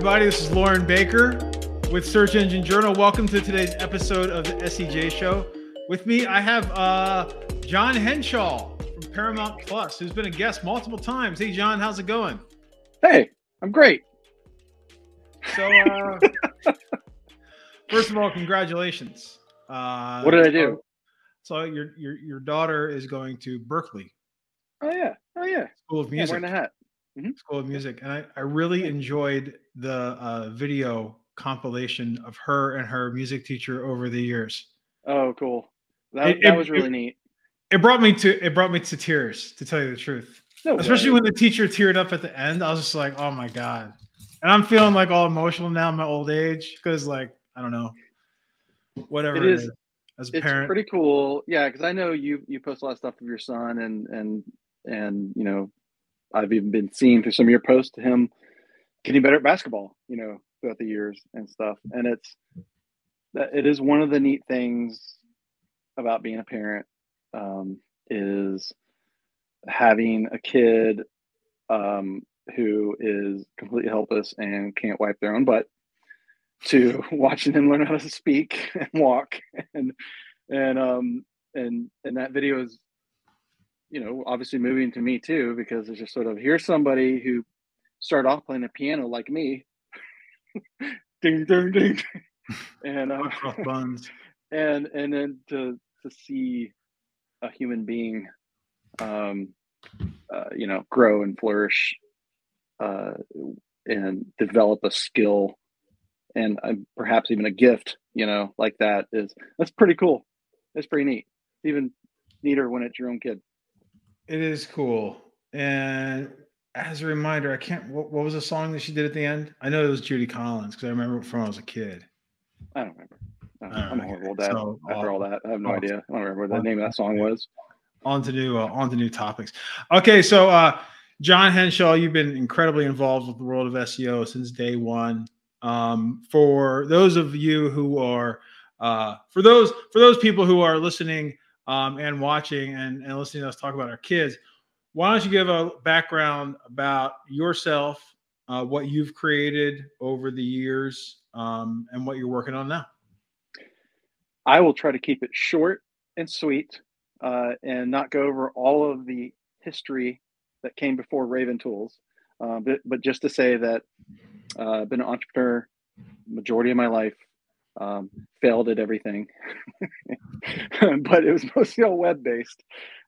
everybody. This is Loren Baker with Search Engine Journal. Welcome to today's episode of the SEJ Show. With me, I have uh, Jon Henshaw from Paramount Plus, who's been a guest multiple times. Hey, Jon, how's it going? Hey, I'm great. So, uh, first of all, congratulations. Uh, what did I do? So, your your your daughter is going to Berklee. Oh yeah, oh yeah. School of Music. Yeah, wearing a hat mm-hmm. School of Music, and I, I really enjoyed the uh, video compilation of her and her music teacher over the years. Oh, cool! That, it, that was really it, neat. It brought me to it brought me to tears, to tell you the truth. No Especially way. when the teacher teared up at the end, I was just like, "Oh my god!" And I'm feeling like all emotional now, in my old age, because like I don't know, whatever it is. It is as a it's parent, pretty cool. Yeah, because I know you you post a lot of stuff of your son, and and and you know I've even been seeing through some of your posts to him getting better at basketball, you know, throughout the years and stuff. And it's that it is one of the neat things about being a parent um, is having a kid um, who is completely helpless and can't wipe their own butt to watching them learn how to speak and walk and and um and and that video is you know, obviously moving to me too, because it's just sort of here's somebody who started off playing the piano like me, ding ding ding, and uh, buns, and and then to to see a human being, um, uh, you know, grow and flourish, uh, and develop a skill, and uh, perhaps even a gift, you know, like that is that's pretty cool. that's pretty neat. Even neater when it's your own kid. It is cool. And as a reminder, I can't. What, what, was the song that she did at the end? I know it was Judy Collins because I remember it from when I was a kid. I don't remember. I am a horrible dad. So, after uh, all that, I have no idea. I don't remember what the name of that song was. On to new, uh, on to new topics. Okay, so uh, Jon Henshaw, you've been incredibly involved with the world of SEO since day one. Um, for those of you who are, uh, for those for those people who are listening um, and watching and, and listening to us talk about our kids, why don't you give a background about yourself, uh, what you've created over the years, um, and what you're working on now? I will try to keep it short and sweet uh, and not go over all of the history that came before Raven Tools. Uh, but, but just to say that uh, I've been an entrepreneur majority of my life um, failed at everything, but it was mostly all web based.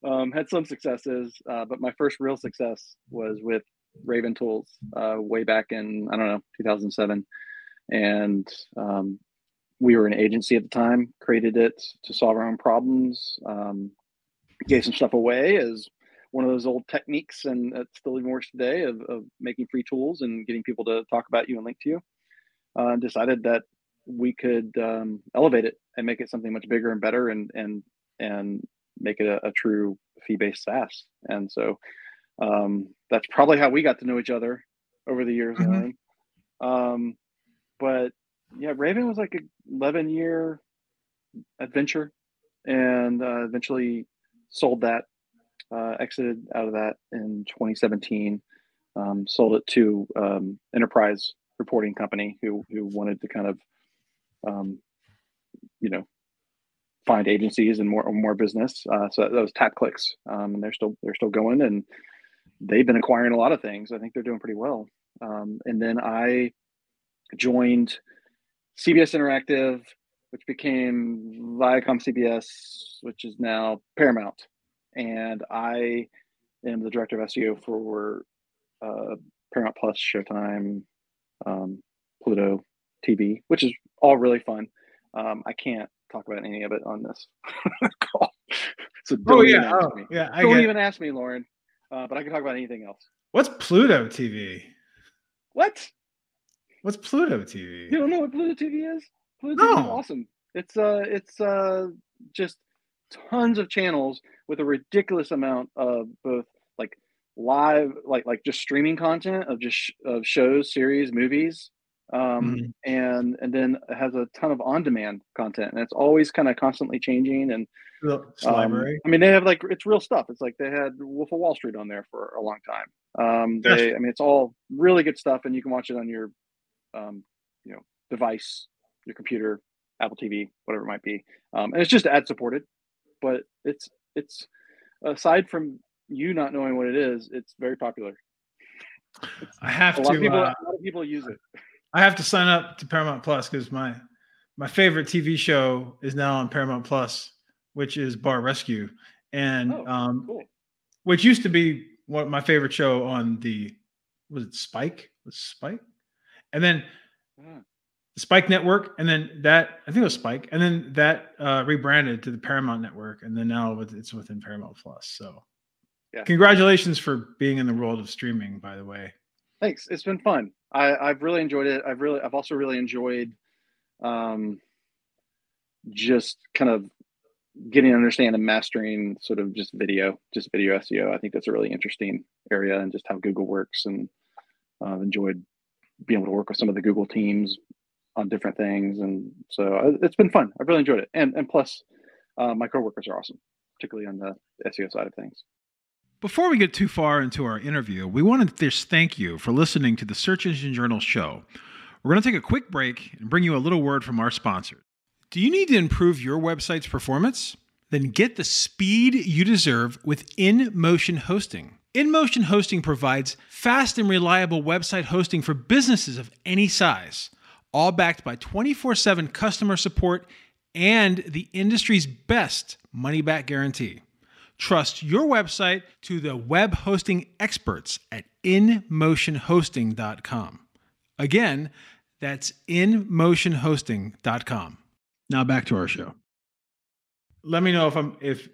Um, had some successes, uh, but my first real success was with Raven Tools uh, way back in I don't know 2007, and um, we were an agency at the time. Created it to solve our own problems. Um, gave some stuff away as one of those old techniques, and it still even works today of, of making free tools and getting people to talk about you and link to you. Uh, decided that we could um, elevate it and make it something much bigger and better and and and make it a, a true fee-based SaaS. And so um, that's probably how we got to know each other over the years. Mm-hmm. Um, but yeah, Raven was like a 11 year adventure and uh, eventually sold that, uh, exited out of that in 2017, um, sold it to um, enterprise reporting company who, who wanted to kind of um, you know, find agencies and more more business. Uh, so that was TapClicks, um, and they're still they're still going, and they've been acquiring a lot of things. I think they're doing pretty well. Um, and then I joined CBS Interactive, which became Viacom CBS, which is now Paramount, and I am the director of SEO for uh, Paramount Plus, Showtime, um, Pluto TV, which is all really fun. Um, I can't talk about any of it on this call. So don't oh, yeah. Oh, me. yeah. I don't even ask me, Loren. Uh, but I can talk about anything else. What's Pluto TV? What? What's Pluto TV? You don't know what Pluto TV is? Pluto no. TV is awesome. It's uh it's uh just tons of channels with a ridiculous amount of both like live like like just streaming content of just sh- of shows, series, movies, um, mm-hmm. and and then it has a ton of on-demand content, and it's always kind of constantly changing. And um, I mean, they have like it's real stuff. It's like they had Wolf of Wall Street on there for a long time. Um, they, I mean, it's all really good stuff, and you can watch it on your um, you know device, your computer, Apple TV, whatever it might be, um, and it's just ad supported. But it's it's aside from you not knowing what it is, it's very popular. I have a to. Lot people, uh, a lot of people use it. I have to sign up to Paramount Plus because my my favorite TV show is now on Paramount Plus, which is Bar Rescue, and Oh, um, Cool. which used to be one my favorite show on the was it Spike? Was it Spike? And then the Spike Network, and then that I think it was Spike, and then that uh, rebranded to the Paramount Network, and then now it's within Paramount Plus. So, Yeah. congratulations for being in the world of streaming. By the way, Thanks. It's been fun. I, I've really enjoyed it. I've really, I've also really enjoyed, um, just kind of getting to understand and mastering sort of just video, just video SEO. I think that's a really interesting area and just how Google works. And uh, I've enjoyed being able to work with some of the Google teams on different things. And so uh, it's been fun. I've really enjoyed it. And and plus, uh, my coworkers are awesome, particularly on the SEO side of things. Before we get too far into our interview, we want to just thank you for listening to the Search Engine Journal show. We're going to take a quick break and bring you a little word from our sponsor. Do you need to improve your website's performance? Then get the speed you deserve with InMotion Hosting. InMotion Hosting provides fast and reliable website hosting for businesses of any size, all backed by 24 7 customer support and the industry's best money back guarantee. Trust your website to the web hosting experts at InMotionHosting.com. Again, that's InMotionHosting.com. Now back to our show. Let me know if I'm if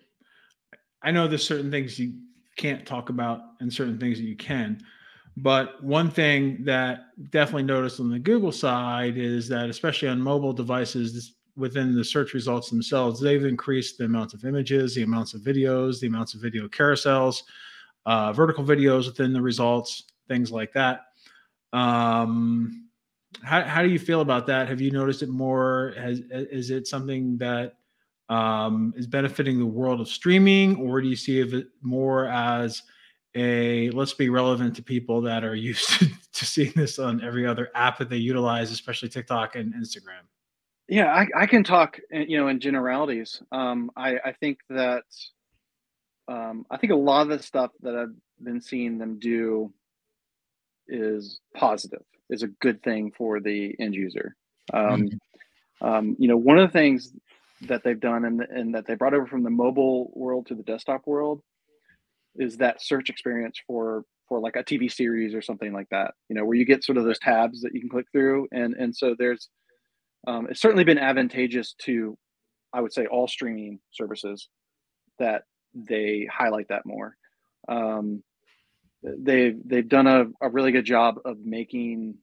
I know there's certain things you can't talk about and certain things that you can. But one thing that definitely noticed on the Google side is that, especially on mobile devices, this, within the search results themselves, they've increased the amounts of images, the amounts of videos, the amounts of video carousels, uh, vertical videos within the results, things like that. Um, how, how do you feel about that? Have you noticed it more? Has is it something that um, is benefiting the world of streaming, or do you see it more as a let's be relevant to people that are used to, to seeing this on every other app that they utilize, especially TikTok and Instagram? Yeah, I, I can talk, uh, you know, in generalities. Um, I, I think that um, I think a lot of the stuff that I've been seeing them do is positive, is a good thing for the end user. Um, um, you know, one of the things that they've done and, and that they brought over from the mobile world to the desktop world is that search experience for for like a TV series or something like that. You know, where you get sort of those tabs that you can click through, and and so there's um, it's certainly been advantageous to, I would say, all streaming services that they highlight that more. Um, they've they've done a, a really good job of making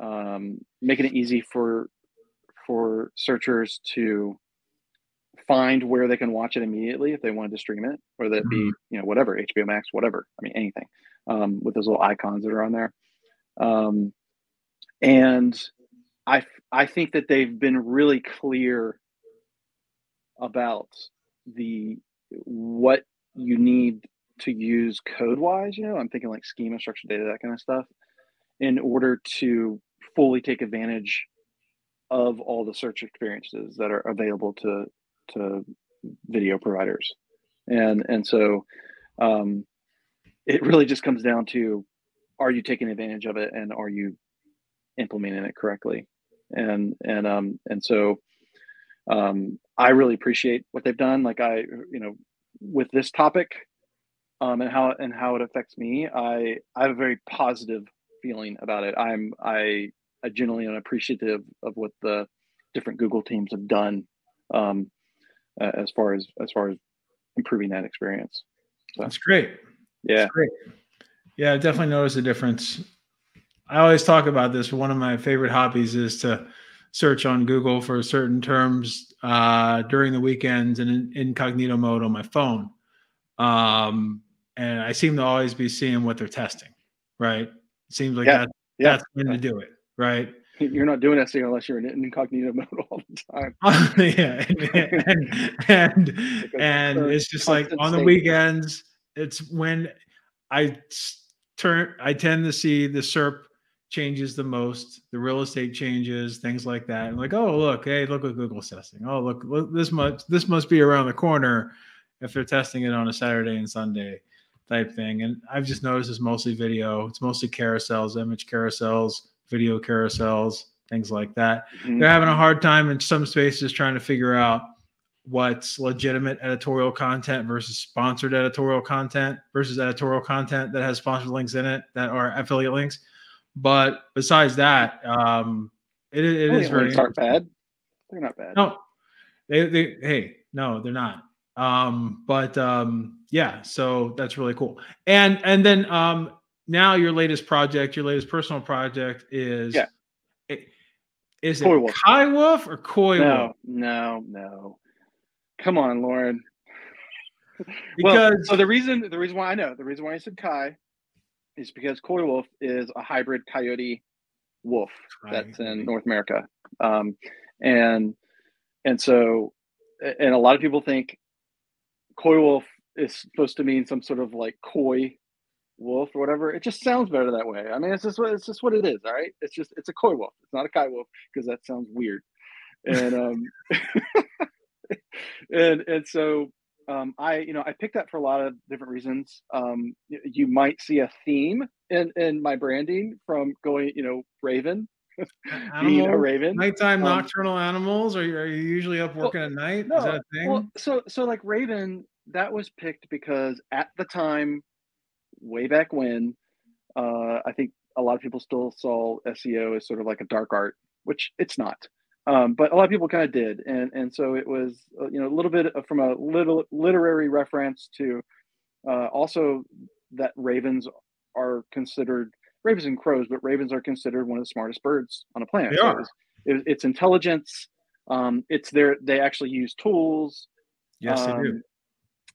um, making it easy for for searchers to find where they can watch it immediately if they wanted to stream it, or that be Mhm. you know whatever HBO Max, whatever. I mean anything um, with those little icons that are on there. Um, and I I think that they've been really clear about the what you need to use code wise. You know, I'm thinking like schema, structured data, that kind of stuff, in order to fully take advantage of all the search experiences that are available to to video providers, and and so um, it really just comes down to are you taking advantage of it and are you implementing it correctly and and um and so um i really appreciate what they've done like i you know with this topic um and how and how it affects me i i have a very positive feeling about it i'm i i genuinely am appreciative of what the different google teams have done um uh, as far as as far as improving that experience so That's great. yeah That's great. Yeah, I definitely noticed a difference. I always talk about this. One of my favorite hobbies is to search on Google for certain terms uh, during the weekends and in incognito mode on my phone. Um, and I seem to always be seeing what they're testing, right? It seems like Yeah, that, yeah. that's when to do it, right? you're not doing SEO unless you're in incognito mode all the time. yeah, and and, Like a and it's just like on the weekends. It's when I turn. I tend to see the SERP changes the most, the real estate changes, things like that. And like, oh look, hey, look what Google's testing. Oh look, look this must this must be around the corner if they're testing it on a Saturday and Sunday type thing. And I've just noticed it's mostly video. It's mostly carousels, image carousels, video carousels, things like that. Mm-hmm. They're having a hard time in some spaces trying to figure out what's legitimate editorial content versus sponsored editorial content versus editorial content that has sponsored links in it that are affiliate links. But besides that, um, it, it is very aren't bad. They're not bad. No, they, they hey, no, they're not. Um, but um, yeah, so that's really cool. And and then um, now your latest project, your latest personal project is yeah. It, is Koi it Wolf. Kai Wolf or Koi no, Wolf? No, no, Come on, Loren. because well, so the reason the reason why I know the reason why I said Kai is because Coywolf is a hybrid coyote wolf right. that's in North America, um, and and so and a lot of people think Coywolf is supposed to mean some sort of like coy wolf or whatever. It just sounds better that way. I mean, it's just what it's just what it is. All right, it's just it's a coy wolf. It's not a kai wolf because that sounds weird. And um, and and so um, I you know I picked that for a lot of different reasons. Um, you might see a theme in in my branding from going you know Raven. being a raven, nighttime um, nocturnal animals. Are you, are you usually up working well, at night? No, Is that a thing? Well, so so like Raven, that was picked because at the time, way back when, uh, I think a lot of people still saw SEO as sort of like a dark art, which it's not. Um, but a lot of people kind of did, and and so it was uh, you know a little bit from a little literary reference to uh, also that ravens are considered ravens and crows, but ravens are considered one of the smartest birds on the planet. They are. it, it's intelligence. Um, it's their they actually use tools. Yes, um, they do.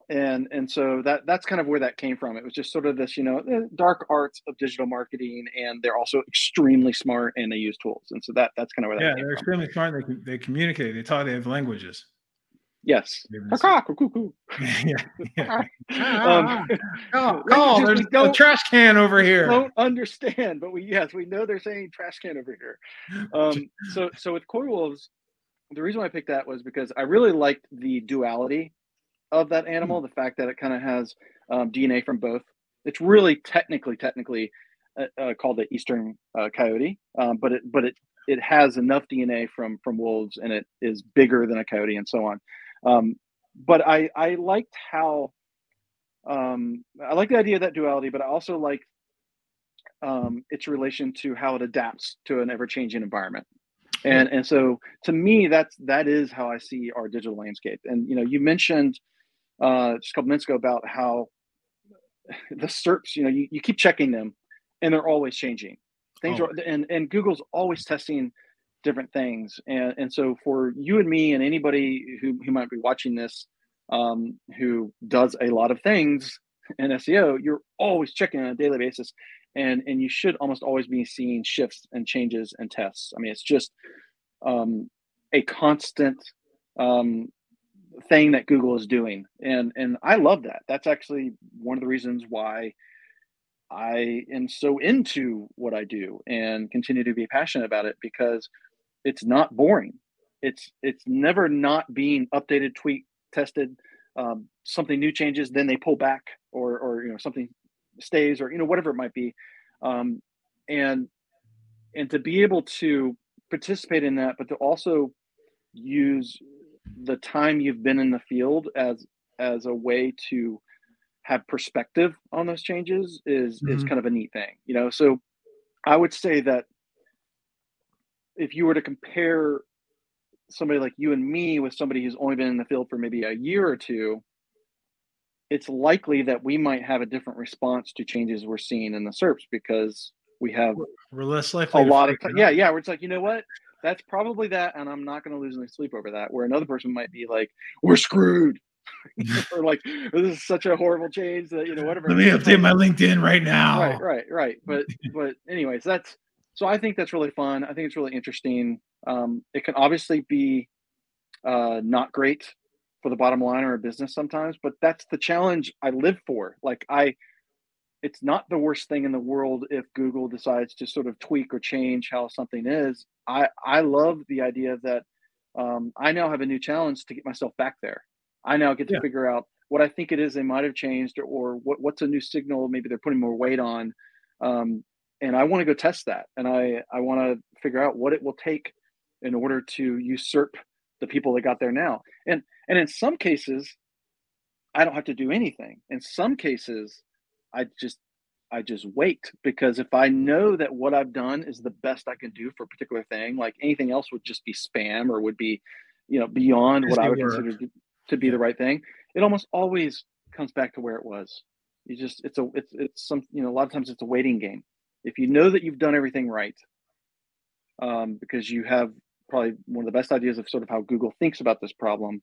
And and so that that's kind of where that came from. It was just sort of this you know eh, dark arts of digital marketing and they're also extremely smart and they use tools. And so that that's kind of where that yeah they're from. extremely smart they, they communicate they talk they have languages. Yes. Yeah, yeah. um, oh, oh there's a trash can over here. don't understand but we yes we know they're saying trash can over here. Um, so so with coywolves the reason why i picked that was because i really liked the duality of that animal, hmm. the fact that it kind of has um, DNA from both. It's really technically, technically uh, uh, called the eastern uh, coyote, um, but it but it it has enough DNA from from wolves, and it is bigger than a coyote, and so on. Um, but I I liked how um, I like the idea of that duality, but I also like um, its relation to how it adapts to an ever changing environment. And and so to me, that's that is how I see our digital landscape. And you know, you mentioned uh, just a couple minutes ago about how the SERPs, you know, you, you keep checking them and they're always changing. Things oh. are, and, and Google's always testing different things. And, and so for you and me and anybody who, who might be watching this, um, who does a lot of things in SEO, you're always checking on a daily basis. And, and you should almost always be seeing shifts and changes and tests. I mean, it's just um, a constant um, thing that Google is doing. And and I love that. That's actually one of the reasons why I am so into what I do and continue to be passionate about it because it's not boring. It's it's never not being updated, tweaked, tested. Um, something new changes, then they pull back, or or you know something stays, or you know whatever it might be. Um, and and to be able to participate in that, but to also use the time you've been in the field as as a way to have perspective on those changes is mm-hmm. is kind of a neat thing you know? So i would say that if you were to compare somebody like you and me with somebody who's only been in the field for maybe a year or two it's likely that we might have a different response to changes we're seeing in the SERPs because we have we're less likely a lot of yeah yeah where it's like you know what that's probably that, and I'm not going to lose any sleep over that. Where another person might be like, "We're screwed," or like, "This is such a horrible change that you know whatever." Let me update my LinkedIn right now. Right, right, right. But but anyways, that's so I think that's really fun. I think it's really interesting. Um, it can obviously be uh, not great for the bottom line or a business sometimes, but that's the challenge I live for. Like I, it's not the worst thing in the world if Google decides to sort of tweak or change how something is. I I love the idea that um, I now have a new challenge to get myself back there. I now get to yeah. figure out what I think it is they might have changed, or, or what, what's a new signal maybe they're putting more weight on. Um, and I want to go test that, and I I want to figure out what it will take in order to usurp the people that got there now. And and in some cases, I don't have to do anything. In some cases, I just I just wait because if I know that what I've done is the best I can do for a particular thing, like anything else would just be spam or would be, you know, beyond what I would consider to, to be the right thing. It almost always comes back to where it was. You just it's a it's it's some you know a lot of times it's a waiting game. If you know that you've done everything right, um, because you have probably one of the best ideas of sort of how Google thinks about this problem.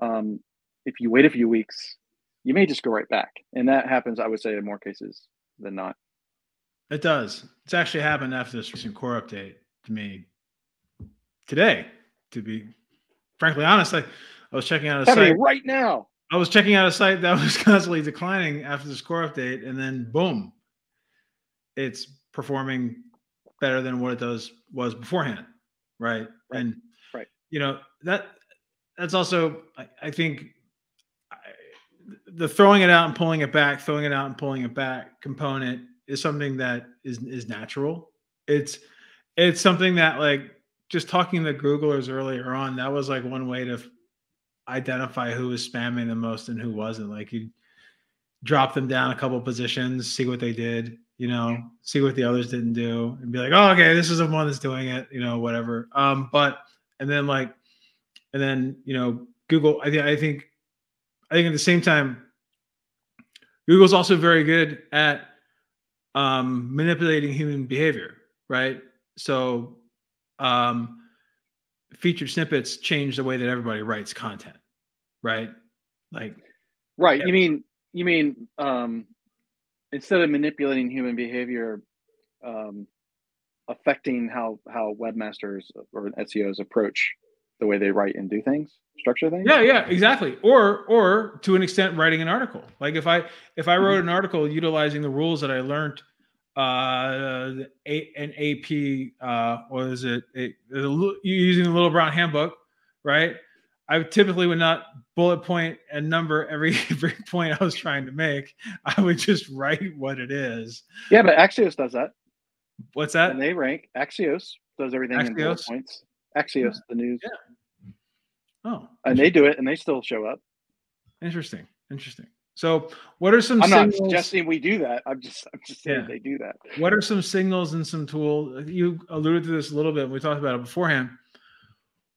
Um, if you wait a few weeks, you may just go right back, and that happens. I would say in more cases than not. It does. It's actually happened after this recent core update to me today. To be frankly honest, I, I was checking out a site right now. I was checking out a site that was constantly declining after this core update, and then boom, it's performing better than what it does was beforehand, right? right. And right, you know that that's also I, I think the throwing it out and pulling it back, throwing it out and pulling it back component is something that is is natural. It's it's something that like just talking to Googlers earlier on, that was like one way to identify who was spamming the most and who wasn't. Like you drop them down a couple positions, see what they did, you know, see what the others didn't do, and be like, oh, okay, this is the one that's doing it, you know, whatever. Um, but and then like, and then you know, Google. I think I think I think at the same time, Google's also very good at um, manipulating human behavior, right? So, um, featured snippets change the way that everybody writes content, right? Like, right. You mean you mean um, instead of manipulating human behavior, um, affecting how how webmasters or SEOs approach the way they write and do things structure things? Yeah yeah exactly. Or or to an extent writing an article. Like if i if i wrote mm-hmm. an article utilizing the rules that i learned uh a, an ap uh what is it? A, a, using the little brown handbook right? I typically would not bullet point and number every every point i was trying to make. I would just write what it is. Yeah but axios does that. What's that? And they rank axios does everything axios? in bullet points axios the news yeah Oh, and they do it, and they still show up. Interesting. Interesting. So, what are some? I'm signals? not suggesting we do that. I'm just, I'm just saying yeah. they do that. What are some signals and some tools? You alluded to this a little bit. We talked about it beforehand.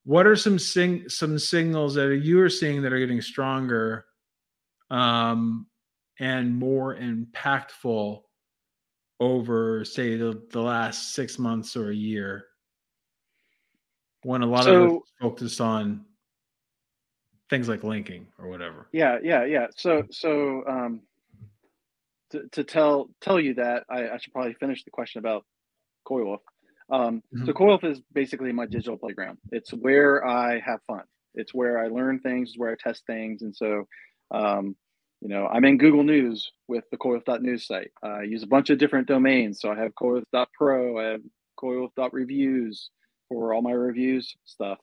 What are some sing some signals that you are seeing that are getting stronger, um, and more impactful over, say, the, the last six months or a year? When a lot so, of us focused on things like linking or whatever. Yeah, yeah, yeah. So, so um, to, to tell tell you that, I, I should probably finish the question about Coywolf. Um, mm-hmm. So Coywolf is basically my digital playground. It's where I have fun. It's where I learn things. It's where I test things. And so, um, you know, I'm in Google News with the Coywolf.news site. I use a bunch of different domains. So I have Coywolf.pro. I have Coywolf.reviews for all my reviews stuff.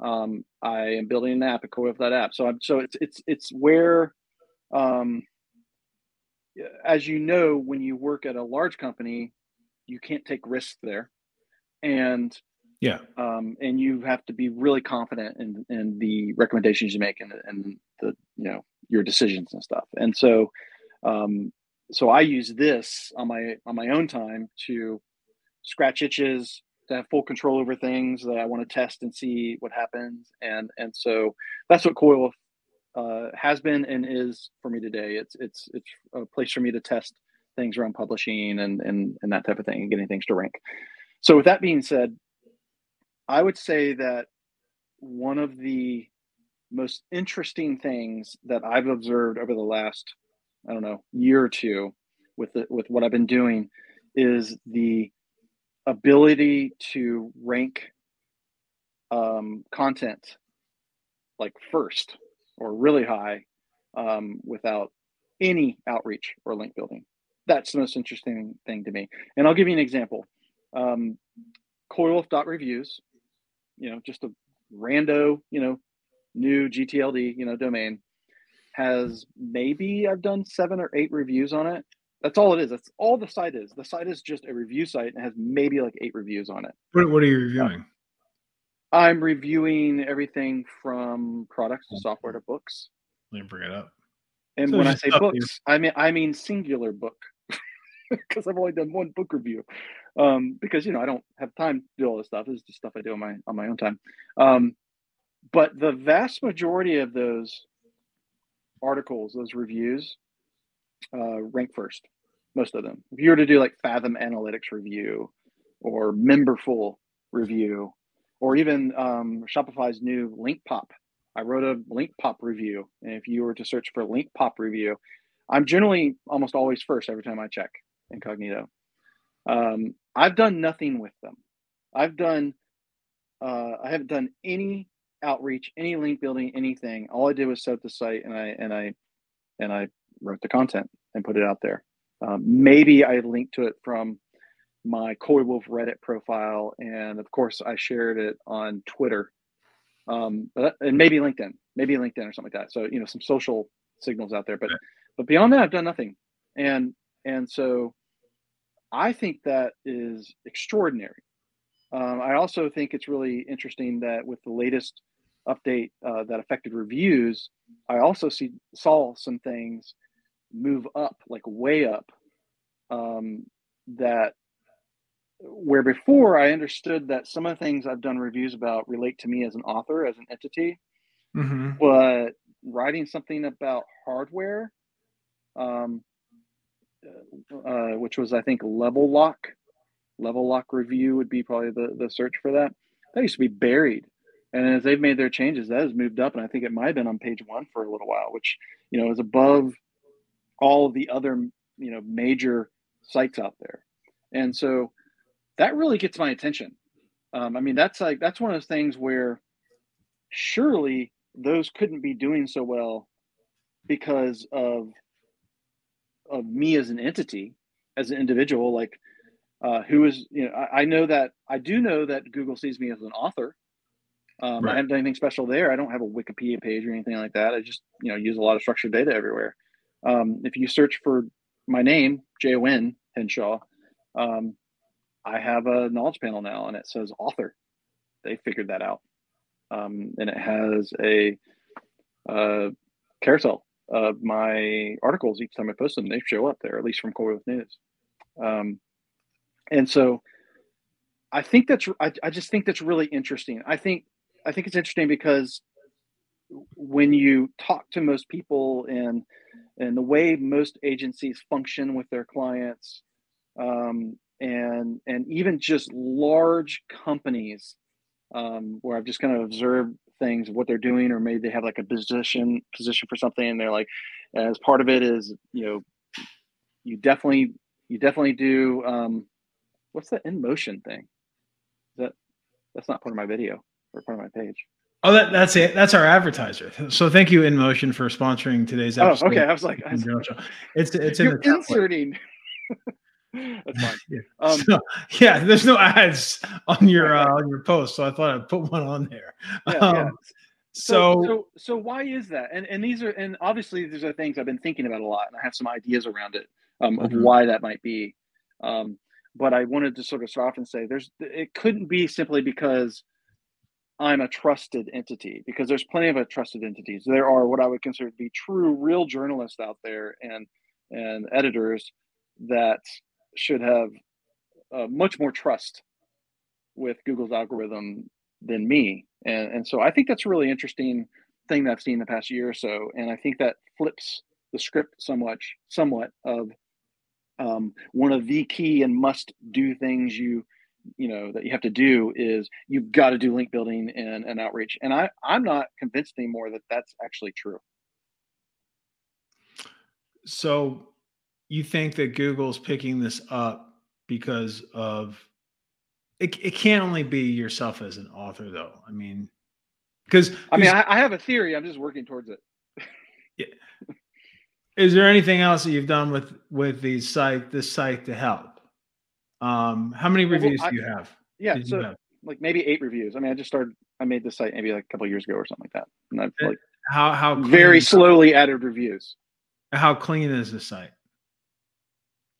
Um, I am building an app, a core of that app. So I'm so it's it's it's where, um, as you know, when you work at a large company, you can't take risks there, and yeah, um, and you have to be really confident in in the recommendations you make and and the you know your decisions and stuff. And so, um, so I use this on my on my own time to scratch itches, to have full control over things that I want to test and see what happens. And and so that's what Coil uh, has been and is for me today. It's it's it's a place for me to test things around publishing and and and that type of thing and getting things to rank. So with that being said, I would say that one of the most interesting things that I've observed over the last I don't know year or two with the, with what I've been doing is the ability to rank um, content like first or really high um, without any outreach or link building. that's the most interesting thing to me. And I'll give you an example. Um, Coywolf.reviews, you know, just a rando, you know, new GTLD, you know, domain has maybe I've done seven or eight reviews on it. That's all it is. That's all the site is. The site is just a review site and has maybe like eight reviews on it. What, what are you reviewing? I'm reviewing everything from products to software to books. Let me bring it up. And so when I say books, I mean I mean singular book because I've only done one book review. Um, because you know I don't have time to do all this stuff. This is just stuff I do on my on my own time. Um, but the vast majority of those articles, those reviews, uh, rank first. Most of them. If you were to do like Fathom Analytics review or Memberful review, or even um, Shopify's new Link Pop, I wrote a Link Pop review. And if you were to search for Link Pop review, I'm generally almost always first every time I check incognito. Um, I've done nothing with them. I've done, uh, I haven't done any outreach, any link building, anything. All I did was set up the site and I and I and I wrote the content and put it out there. Um, maybe I linked to it from my Coy Wolf Reddit profile, and of course I shared it on Twitter, um, but and maybe LinkedIn, maybe LinkedIn or something like that. So you know some social signals out there, but but beyond that, I've done nothing, and and so I think that is extraordinary. Um, I also think it's really interesting that with the latest update uh, that affected reviews, I also see saw some things move up, like way up, um, that where before I understood that some of the things I've done reviews about relate to me as an author, as an entity, mm-hmm. but writing something about hardware, um, uh, which was I think Level Lock, Level Lock review would be probably the the search for that. That used to be buried and as they've made their changes, that has moved up, and I think it might have been on page one for a little while, which you know is above all of the other you know major sites out there. And so that really gets my attention. Um, I mean, that's like that's one of those things where surely those couldn't be doing so well because of of me as an entity, as an individual, like uh, who is you know I, I know that I do know that Google sees me as an author um, right. I haven't done anything special there. I don't have a Wikipedia page or anything like that. I just you know use a lot of structured data everywhere. Um, if you search for my name, J O N Henshaw, um, I have a knowledge panel now, and it says author. They figured that out, um, and it has a, a carousel of my articles each time I post them. They show up there, at least from with News. Um, and so, I think that's I, I just think that's really interesting. I think I think it's interesting because when you talk to most people and and the way most agencies function with their clients um, and and even just large companies um, where I've just kind of observed things what they're doing or maybe they have like a position position for something and they're like as part of it is you know you definitely you definitely do um, what's the InMotion thing is that that's not part of my video or part of my page. Oh, that, that's it. That's our advertiser. So thank you, InMotion, for sponsoring today's episode. Oh, okay. I was like, I was, it's it's in the inserting. that's fine. Yeah. Um, so, yeah, there's no ads on your uh, on your post, so I thought I'd put one on there. Yeah, um, yeah. So, so, so, so why is that? And and these are and obviously these are things I've been thinking about a lot, and I have some ideas around it um, of mm-hmm. why that might be. Um, but I wanted to sort of start off and say there's it couldn't be simply because I'm a trusted entity because there's plenty of a trusted entities. There are what I would consider to be true, real journalists out there and and editors that should have uh, much more trust with Google's algorithm than me. And and so I think that's a really interesting thing that I've seen the past year or so. And I think that flips the script somewhat somewhat of um, one of the key and must do things you you know that you have to do is you've got to do link building and, and outreach. And i i'm not convinced anymore that that's actually true. So you think that google's picking this up because of it, it can't only be yourself as an author though. I mean because i mean I, I have a theory. I'm just working towards it. Yeah. Is there anything else that you've done with with these site this site to help? Um, how many reviews well, I, do you have? Yeah, so have? like maybe eight reviews. I mean, I just started. I made this site maybe like a couple years ago or something like that, and I've like how how very slowly added reviews. How clean is the site?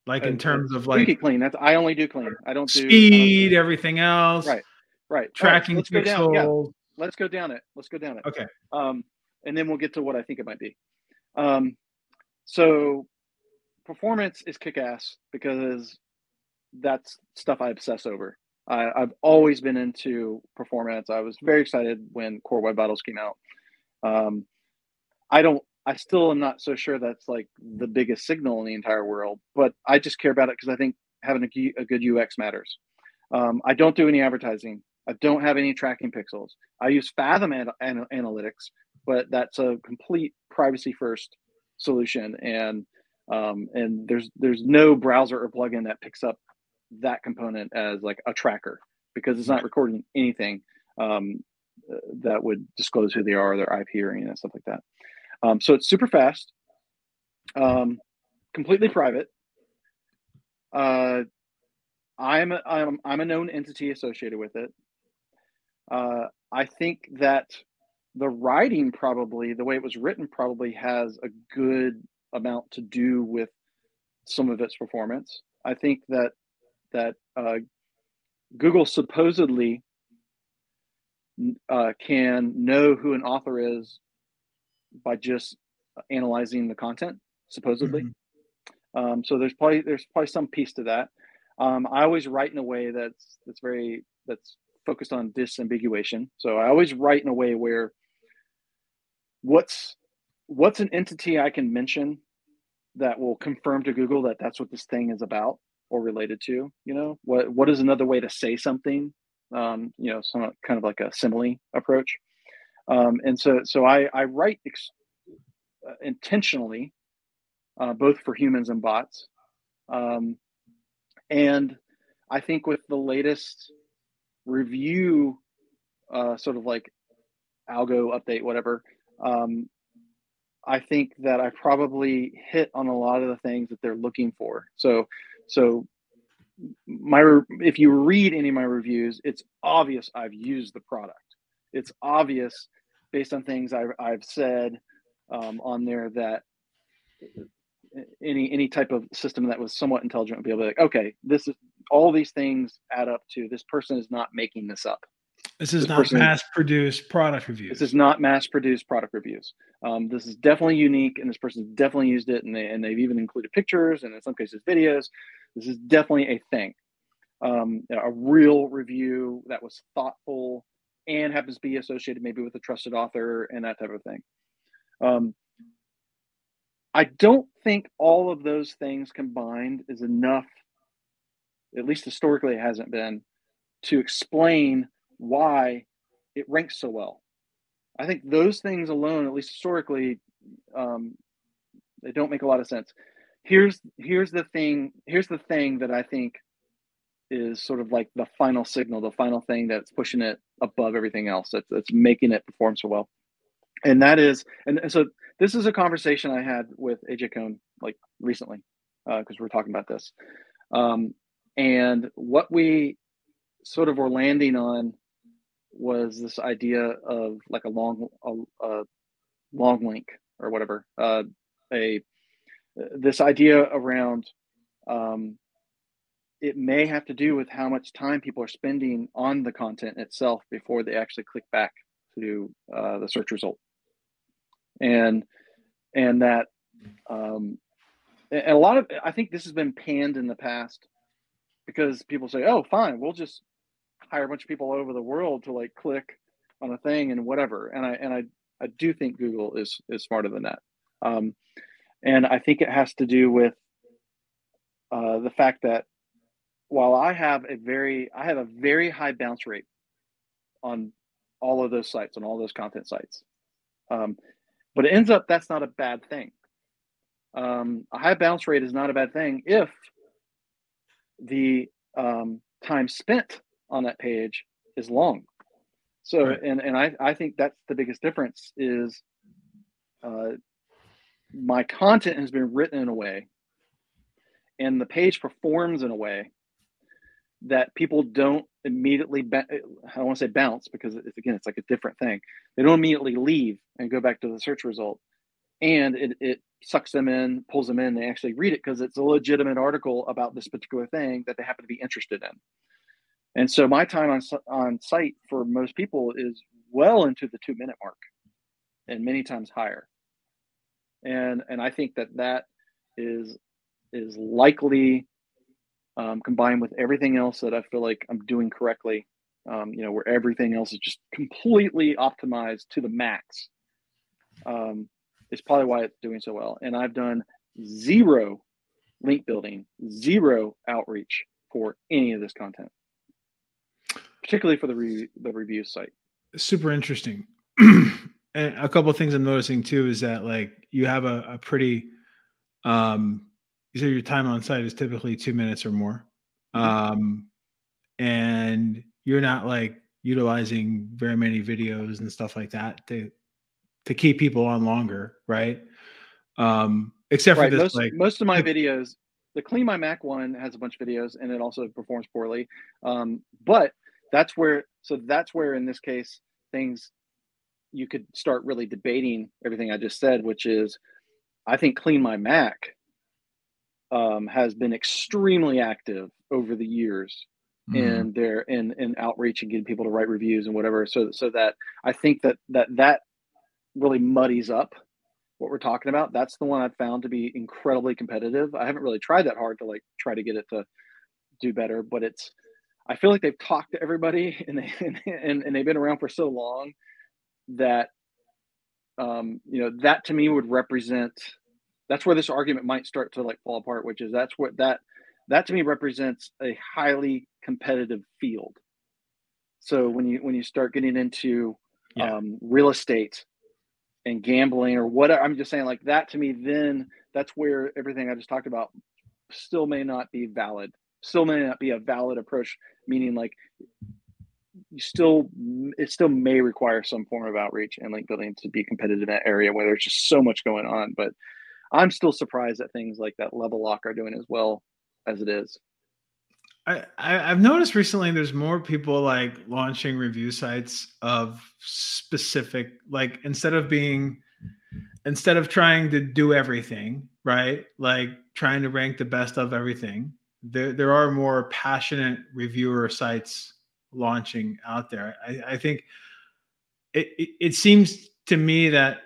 Like in uh, terms of like clean. That's I only do clean. I don't do speed, everything else. Right, right. Tracking right, let's pixels. Go down. Yeah. Let's go down it. Let's go down it. Okay. Um, and then we'll get to what I think it might be. Um, so performance is kick ass because that's stuff I obsess over. I, have always been into performance. I was very excited when Core Web Vitals came out. Um, I don't. I still am not so sure that's like the biggest signal in the entire world, but I just care about it because I think having a, a, good UX matters. Um, I don't do any advertising. I don't have any tracking pixels. I use Fathom an- an- analytics, but that's a complete privacy first solution, and um, and there's there's no browser or plugin that picks up that component as like a tracker because it's not recording anything um, that would disclose who they are, their IP or anything stuff like that. Um, so it's super fast, um, completely private. Uh, I'm a, I'm I'm a known entity associated with it. Uh, I think that the writing probably the way it was written probably has a good amount to do with some of its performance. I think that that uh, Google supposedly uh, can know who an author is by just analyzing the content, supposedly. Mm-hmm. Um, so there's probably there's probably some piece to that. Um, I always write in a way that's that's very that's focused on disambiguation. So I always write in a way where what's what's an entity I can mention that will confirm to Google that that's what this thing is about or related to you know what what is another way to say something um, you know some kind of like a simile approach um, and so so i i write ex- uh, intentionally uh, both for humans and bots um, and i think with the latest review uh, sort of like algo update whatever um, I think that I probably hit on a lot of the things that they're looking for. So so my if you read any of my reviews, it's obvious I've used the product. It's obvious based on things I've, I've said um, on there that any any type of system that was somewhat intelligent would be able to like, okay, this is all these things add up to this person is not making this up. This is this not mass produced product reviews. This is not mass produced product reviews. Um, this is definitely unique, and this person's definitely used it, and they and they've even included pictures and in some cases videos. This is definitely a thing. Um, a real review that was thoughtful and happens to be associated maybe with a trusted author and that type of thing. Um, I don't think all of those things combined is enough, at least historically, it hasn't been, to explain why it ranks so well. I think those things alone, at least historically, um, they don't make a lot of sense. Here's here's the thing. Here's the thing that I think is sort of like the final signal, the final thing that's pushing it above everything else. That's that's making it perform so well. And that is, and, and so this is a conversation I had with AJ Kohn like recently because uh, we're talking about this. Um, and what we sort of were landing on was this idea of like a long a, a long link or whatever uh, a this idea around um, it may have to do with how much time people are spending on the content itself before they actually click back to uh, the search result. And and that um, and a lot of i think this has been panned in the past because people say oh fine we'll just hire a bunch of people all over the world to like click on a thing and whatever. And I and I I do think Google is is smarter than that. Um, and I think it has to do with uh, the fact that while I have a very I have a very high bounce rate on all of those sites on all those content sites, um, but it ends up that's not a bad thing. Um, a high bounce rate is not a bad thing if the um, time spent on that page is long. So, right. and, and I, I think that's the biggest difference is uh, my content has been written in a way and the page performs in a way that people don't immediately ba- i don't want to say bounce because it's, again it's like a different thing they don't immediately leave and go back to the search result and it, it sucks them in pulls them in they actually read it because it's a legitimate article about this particular thing that they happen to be interested in and so my time on, on site for most people is well into the two minute mark and many times higher and and i think that that is is likely um, combined with everything else that I feel like I'm doing correctly, um, you know, where everything else is just completely optimized to the max, um, is probably why it's doing so well. And I've done zero link building, zero outreach for any of this content, particularly for the re- the review site. Super interesting. and a couple of things I'm noticing too is that like you have a, a pretty um you said your time on site is typically two minutes or more mm-hmm. um, and you're not like utilizing very many videos and stuff like that to to keep people on longer right um except right. for this most, like most of my videos the CleanMyMac one has a bunch of videos and it also performs poorly um but that's where so that's where in this case things you could start really debating everything i just said which is i think CleanMyMac um, has been extremely active over the years mm-hmm. in their in in outreach and getting people to write reviews and whatever. So so that I think that that that really muddies up what we're talking about. That's the one I've found to be incredibly competitive. I haven't really tried that hard to like try to get it to do better, but it's I feel like they've talked to everybody and they and, and they've been around for so long that um, you know that to me would represent that's where this argument might start to like fall apart which is that's what that that to me represents a highly competitive field so when you when you start getting into yeah. um, real estate and gambling or whatever i'm just saying like that to me then that's where everything i just talked about still may not be valid still may not be a valid approach meaning like you still it still may require some form of outreach and link building to be competitive in that area where there's just so much going on but I'm still surprised that things like that level lock are doing as well as it is. I, I have noticed recently there's more people like launching review sites of specific like instead of being instead of trying to do everything right like trying to rank the best of everything there there are more passionate reviewer sites launching out there. I, I think it, it, it seems to me that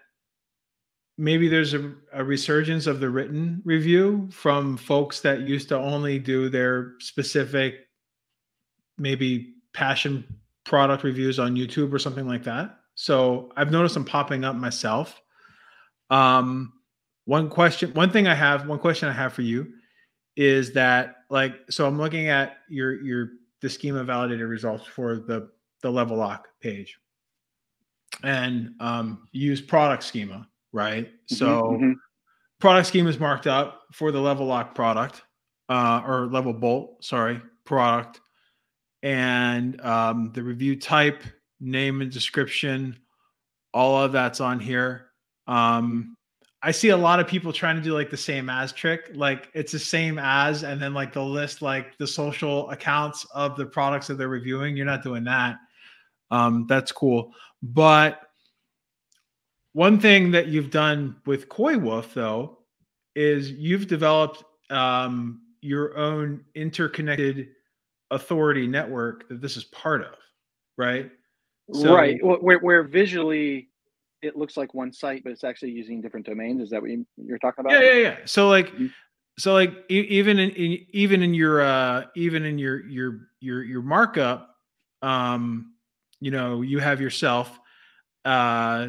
maybe there's a, a, resurgence of the written review from folks that used to only do their specific maybe passion product reviews on youtube or something like that. So i've noticed them popping up myself. Um one question one thing i have one question i have for you is that like so i'm looking at your your the schema validated results for the the level lock page and um use product schema right? Mm-hmm, so mm-hmm. product schema is marked up for the level lock product uh, or level bolt, sorry, product. And um, the review type, name and description, all of that's on here. Um, I see a lot of people trying to do like the same as trick. Like it's the same as, and then like they'll list like the social accounts of the products that they're reviewing. You're not doing that. Um, that's cool. But one thing that you've done with Coywolf, though, is you've developed um, your own interconnected authority network that this is part of, right? So, right. Where, where visually it looks like one site, but it's actually using different domains. Is that what you, are talking about? Yeah, yeah, yeah. So like, mm-hmm. so like even in, in, even in your uh even in your your your your markup, um, you know, you have yourself uh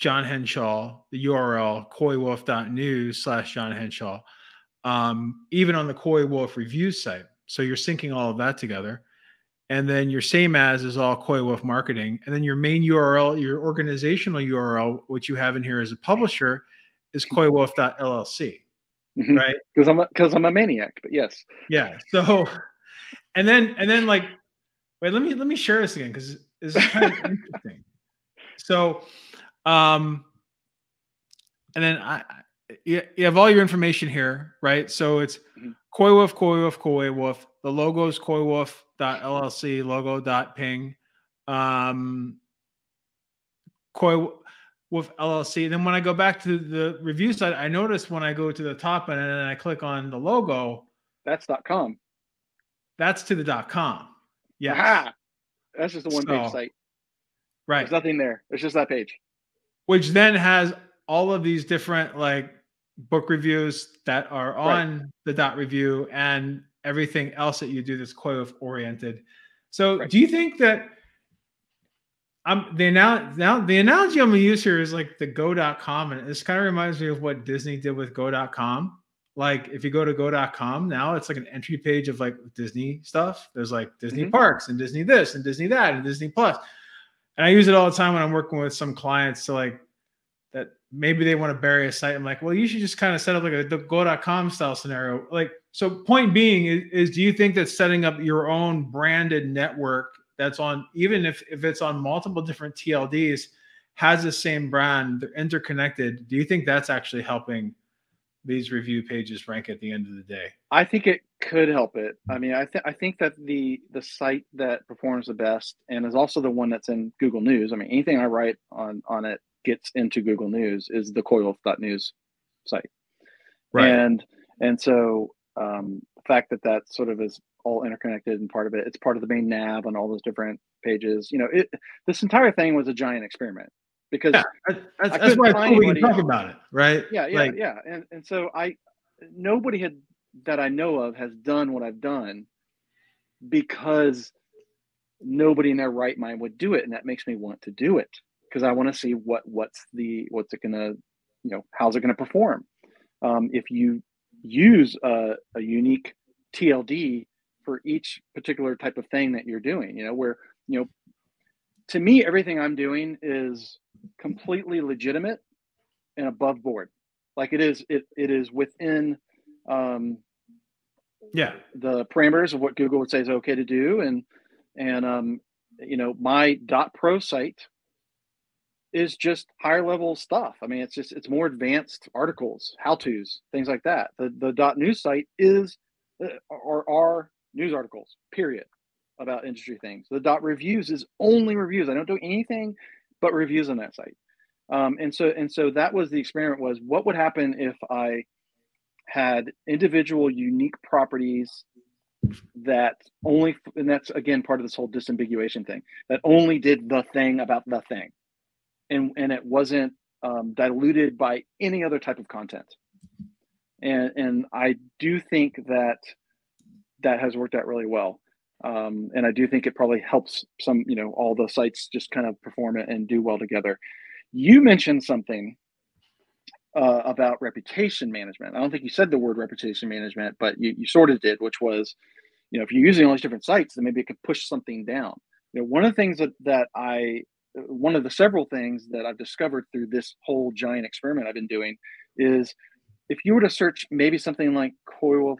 Jon Henshaw, the URL coywolf.news slash Jon Henshaw, um, even on the Coywolf review site. So you're syncing all of that together. And then your same as is all Coywolf marketing. And then your main URL, your organizational URL, which you have in here as a publisher, is coywolf.llc. Mm-hmm. Right. Because I'm because I'm a maniac, but yes. Yeah. So and then and then like wait, let me let me share this again because this is kind of interesting. So um, and then I you, you have all your information here, right? So it's mm-hmm. Coywolf, Koi Wolf, Coywolf. The logo is Coywolf LLC logo dot ping. Um, Koi Wolf LLC. Then when I go back to the review side, I notice when I go to the top and then I click on the logo, that's dot com. That's to the dot com. Yeah. That's just the one page site. Right. There's nothing there. It's just that page. Which then has all of these different like book reviews that are on right. the dot review and everything else that you do that's Wolf oriented. So right. do you think that um the now now the analogy I'm gonna use here is like the go.com and this kind of reminds me of what Disney did with go.com. Like if you go to go.com now it's like an entry page of like Disney stuff. There's like Disney mm-hmm. parks and Disney this and Disney that and Disney Plus. And I use it all the time when I'm working with some clients to like maybe they want to bury a site. I'm like, well, you should just kind of set up like a go.com style scenario. Like, so point being is, is do you think that setting up your own branded network that's on, even if, if it's on multiple different TLDs, has the same brand, they're interconnected. Do you think that's actually helping these review pages rank at the end of the day? I think it could help it. I mean, I think I think that the the site that performs the best and is also the one that's in Google News. I mean, anything I write on on it gets into Google News is the coywolf.news site. Right. And and so um, the fact that that sort of is all interconnected and part of it, it's part of the main nav on all those different pages. You know, it this entire thing was a giant experiment because yeah, that's, that's why we can talk about it, right? Yeah, yeah, like, yeah. And and so I nobody had that I know of has done what I've done because nobody in their right mind would do it, and that makes me want to do it because I want to see what what's the what's it gonna you know how's it gonna perform. Um, if you use a, a unique TLD for each particular type of thing that you're doing, you know, where you know, to me, everything I'm doing is completely legitimate and above board. Like it is, it it is within um, yeah the parameters of what Google would say is okay to do, and and um, you know my dot pro site is just higher level stuff. I mean, it's just it's more advanced articles, how tos, things like that. The the dot news site is or uh, are news articles, period, about industry things. The dot reviews is only reviews. I don't do anything but reviews on that site. Um, and so and so that was the experiment was what would happen if I had individual unique properties that only and that's again part of this whole disambiguation thing that only did the thing about the thing and and it wasn't um, diluted by any other type of content. And and I do think that that has worked out really well. Um, and I do think it probably helps some, you know, all the sites just kind of perform it and do well together. You mentioned something uh, about reputation management. I don't think you said the word reputation management, but you, you sort of did, which was, you know, if you're using all these different sites, then maybe it could push something down. You know, one of the things that, that I one of the several things that I've discovered through this whole giant experiment I've been doing is if you were to search maybe something like coil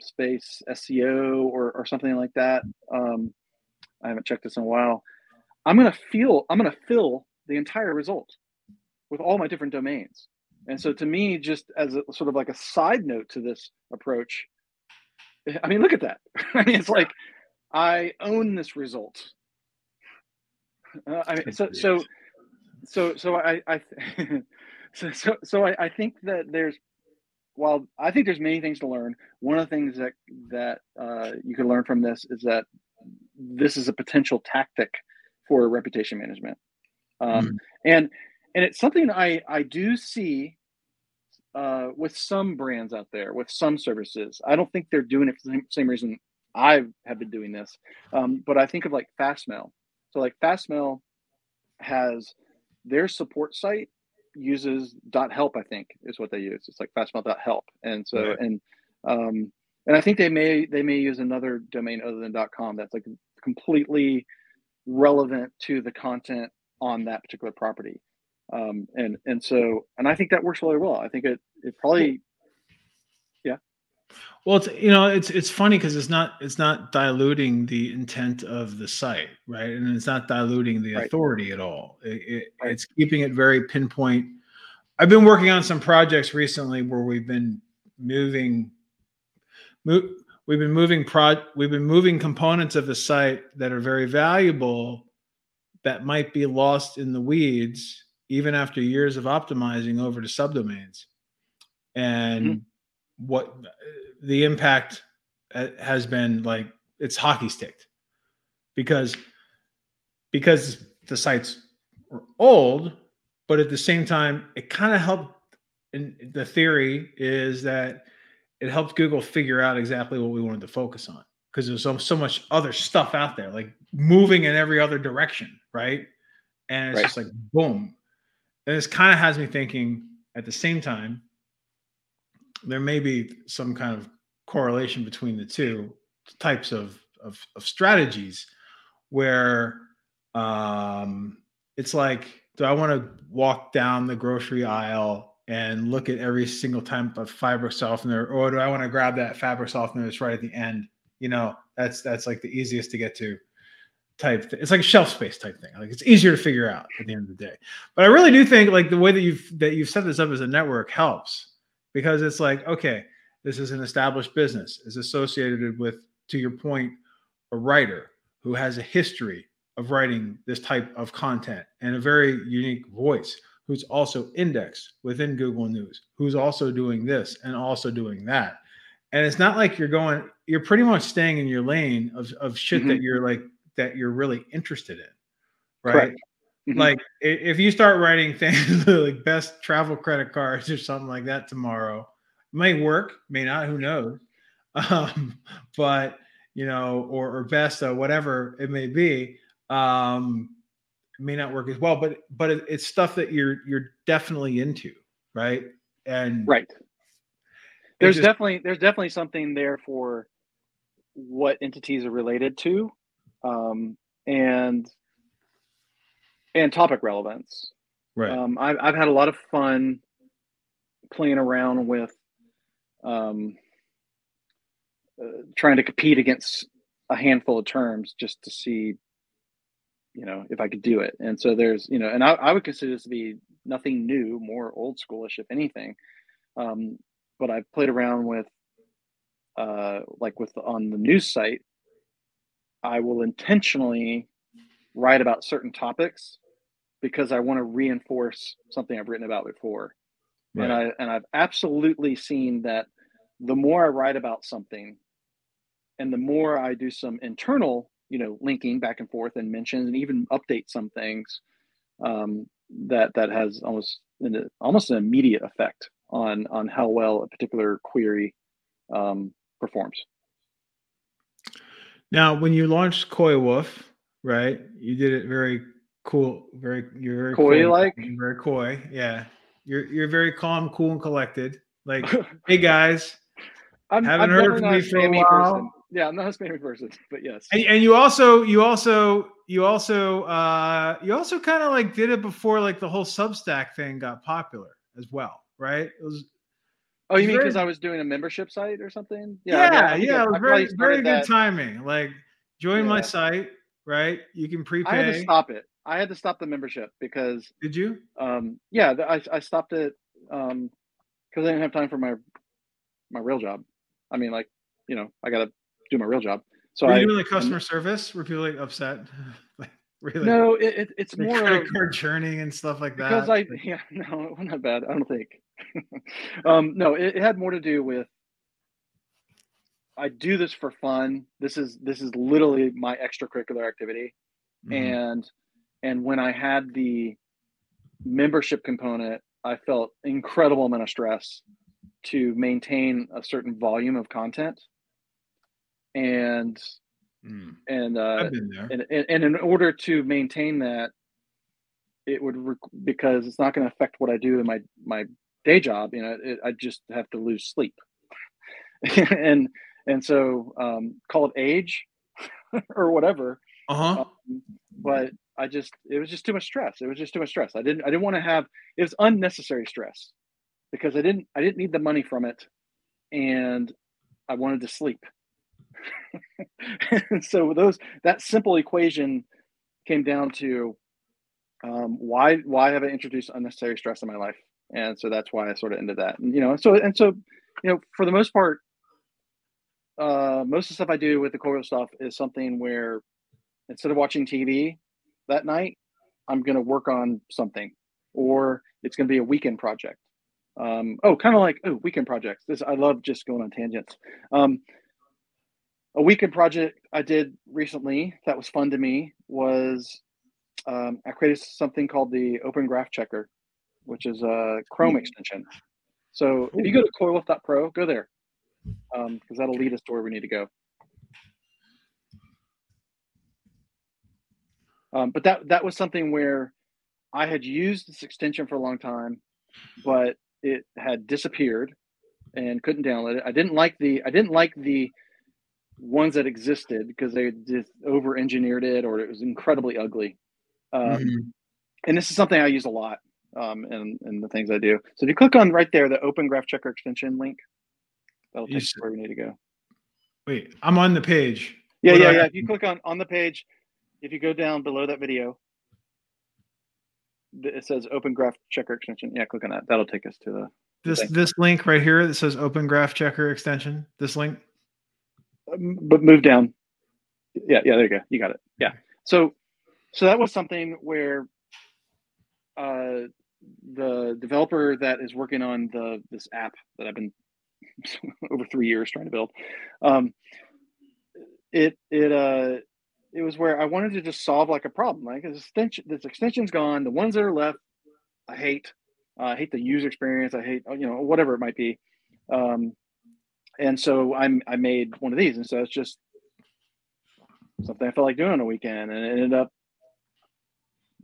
space SEO or, or something like that, um, I haven't checked this in a while. I'm gonna feel I'm gonna fill the entire result with all my different domains. And so to me, just as a sort of like a side note to this approach, I mean, look at that. I mean, it's like I own this result. Uh, I mean, so so so so I I so so, so I, I think that there's while I think there's many things to learn. One of the things that that uh, you can learn from this is that this is a potential tactic for reputation management, um, mm. and and it's something I I do see uh, with some brands out there, with some services. I don't think they're doing it for the same reason I have been doing this, um, but I think of like Fastmail. So like Fastmail has their support site uses dot help, I think is what they use. It's like fastmail.help. And so right. and um and I think they may they may use another domain other than dot com that's like completely relevant to the content on that particular property. Um, and and so and I think that works really well. I think it it probably well, it's you know it's it's funny because it's not it's not diluting the intent of the site, right? And it's not diluting the right. authority at all. It, it, right. It's keeping it very pinpoint I've been working on some projects recently where we've been moving, move, we've been moving pro, we've been moving components of the site that are very valuable that might be lost in the weeds even after years of optimizing over to subdomains and mm-hmm. What the impact uh, has been like it's hockey sticked. Because because the sites were old but at the same time it kind of helped and the theory is that it helped google figure out exactly what we wanted to focus on. Because there's so, so much other stuff out there like moving in every other direction right? And it's right. just like boom. And this kind of has me thinking at the same time there may be some kind of correlation between the two types of of, of strategies where um, it's like do i want to walk down the grocery aisle and look at every single type of fabric softener or do i want to grab that fabric softener that's right at the end? You know that's that's like the easiest to get to type it's like a shelf space type thing like it's easier to figure out at the end of the day. But i really do think like the way that you've that you've set this up as a network helps because it's like okay this is an established business is associated with to your point a writer who has a history of writing this type of content and a very unique voice who's also indexed within google news who's also doing this and also doing that and it's not like you're going you're pretty much staying in your lane of, of shit mm-hmm. that you're like that you're really interested in, right? Mm-hmm. Like if you start writing things like best travel credit cards or something like that tomorrow, may work, may not, who knows? Um, but you know, or, or best uh, whatever it may be, um, may not work as well. But but it, it's stuff that you're you're definitely into, right? And right. There's just, definitely there's definitely something there for what entities are related to um, and and topic relevance. Right. Um, I've I've had a lot of fun playing around with um, uh, trying to compete against a handful of terms just to see you know if i could do it and so there's you know and i, I would consider this to be nothing new more old schoolish if anything um, but i've played around with uh, like with on the news site I will intentionally write about certain topics because I want to reinforce something I've written about before. Right. And I and I've absolutely seen that the more I write about something and the more I do some internal, you know, linking back and forth and mentions and even update some things, um, that that has almost an, almost an immediate effect on on how well a particular query um, performs. Now, when you launched Coywolf, right? You did it very cool, very you're very coy like very coy. Yeah. You're you're very calm, cool, and collected. Like, hey guys, I'm, haven't I'm heard from me for a while. Person. Yeah, I'm not a spammy person, but yes. And, and you also you also you also uh you also kind of like did it before like the whole Substack thing got popular as well, right? It was Oh, you mean because I was doing a membership site or something? Yeah, yeah, I yeah. I, it was very, very good that. timing. Like, join yeah. my site, right? You can prepay. I had to stop it. I had to stop the membership because. Did you? Um, yeah, I, I stopped it um, because I didn't have time for my my real job. I mean, like, you know, I got to do my real job. So Were I you doing the customer service? Were people like upset? like, really? No, it, it, it's more credit card churning and stuff like that. Because I, yeah, no, not bad. I don't think. um, no, it, it, had more to do with I do this for fun. This is this is literally my extracurricular activity, mm-hmm. and and when I had the membership component, I felt incredible amount of stress to maintain a certain volume of content, and mm. and uh, and, and in order to maintain that, it would rec- because it's not going to affect what I do in my my day job, you know, it, I just have to lose sleep. and and so um, call it age or whatever. Uh-huh. Um, but I just it was just too much stress. It was just too much stress. I didn't I didn't want to have it was unnecessary stress because I didn't I didn't need the money from it and I wanted to sleep. and so those that simple equation came down to um, why why have I introduced unnecessary stress in my life? and so that's why I sort of ended that. And you know, so and so, you know, for the most part, uh, most of the stuff I do with the Coil stuff is something where instead of watching TV that night, I'm going to work on something, or it's going to be a weekend project. Um, oh, kind of like oh, weekend projects. This I love just going on tangents. Um, a weekend project I did recently that was fun to me was um, I created something called the Open Graph Checker, which is a Chrome extension. So if you go to coywolf.pro, go there because um, that'll lead us to where we need to go. Um, but that that was something where I had used this extension for a long time, but it had disappeared and couldn't download it. I didn't like the I didn't like the ones that existed because they just over engineered it or it was incredibly ugly. Um, mm-hmm. And this is something I use a lot um, in, in the things I do. So if you click on right there, the Open Graph Checker extension link, that'll take you where you need to go. Wait, I'm on the page. Yeah, what yeah, yeah. If you click on on the page, if you go down below that video, it says Open Graph Checker extension. Yeah, click on that. That'll take us to the this thing. this link right here that says Open Graph Checker extension. This link. Um, but move down. Yeah, yeah. There you go. You got it. Yeah. So, so that was something where uh, the developer that is working on the this app that I've been over three years trying to build, um, it it uh it was where I wanted to just solve like a problem. Like this extension, this extension's gone. The ones that are left, I hate. Uh, I hate the user experience. I hate you know whatever it might be. Um, and so I'm I made one of these, and so it's just something I felt like doing on a weekend, and it ended up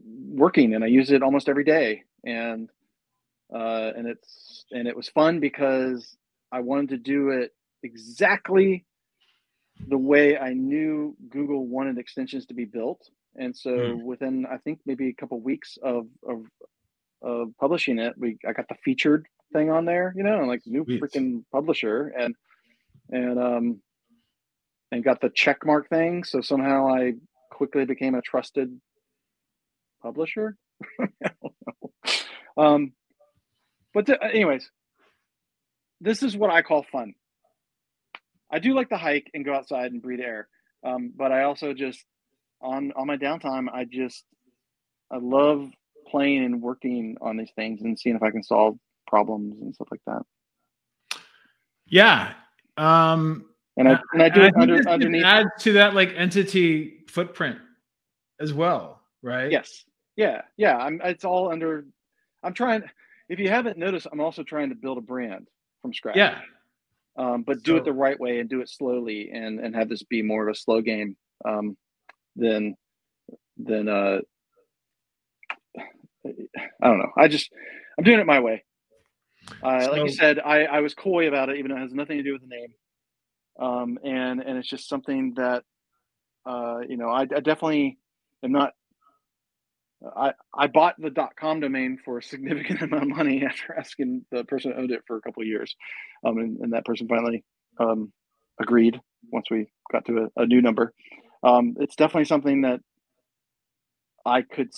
working, and I use it almost every day, and uh, and it's and it was fun because I wanted to do it exactly the way I knew Google wanted extensions to be built, and so mm. within I think maybe a couple of weeks of, of of publishing it, we I got the featured thing on there, you know, and like new Sweet. freaking publisher and and um and got the check mark thing. So somehow I quickly became a trusted publisher. um but th- anyways, this is what I call fun. I do like to hike and go outside and breathe air. Um, but I also just on on my downtime, I just I love playing and working on these things and seeing if I can solve problems and stuff like that. Yeah. Um, and I and I do it under, underneath. Add to that like entity footprint as well, right? Yes. Yeah. Yeah. I'm. It's all under. I'm trying. If you haven't noticed, I'm also trying to build a brand from scratch. Yeah. Um, but do so, it the right way and do it slowly and and have this be more of a slow game um, than than uh, I don't know. I just I'm doing it my way. Uh, so, like you said, I, I was coy about it, even though it has nothing to do with the name. Um, and and it's just something that uh, you know I, I definitely am not. I I bought the .com domain for a significant amount of money after asking the person who owned it for a couple years, um, and, and that person finally um, agreed once we got to a, a new number. Um, it's definitely something that I could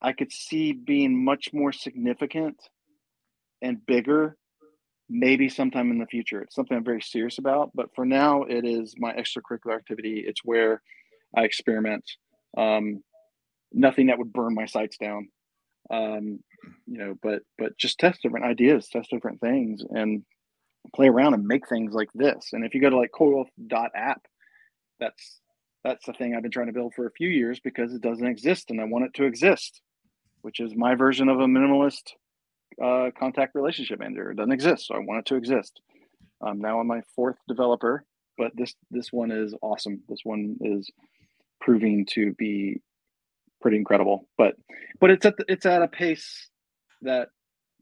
I could see being much more significant and bigger maybe sometime in the future. It's something I'm very serious about, but for now, it is my extracurricular activity. It's where I experiment. Um, nothing that would burn my sights down, um, you know. But but just test different ideas, test different things, and play around and make things like this. And if you go to like coywolf.app, that's that's the thing I've been trying to build for a few years because it doesn't exist, and I want it to exist, which is my version of a minimalist uh, contact relationship manager. It doesn't exist, so I want it to exist. I'm now on my fourth developer, but this this one is awesome. This one is proving to be pretty incredible. But but it's at the, it's at a pace that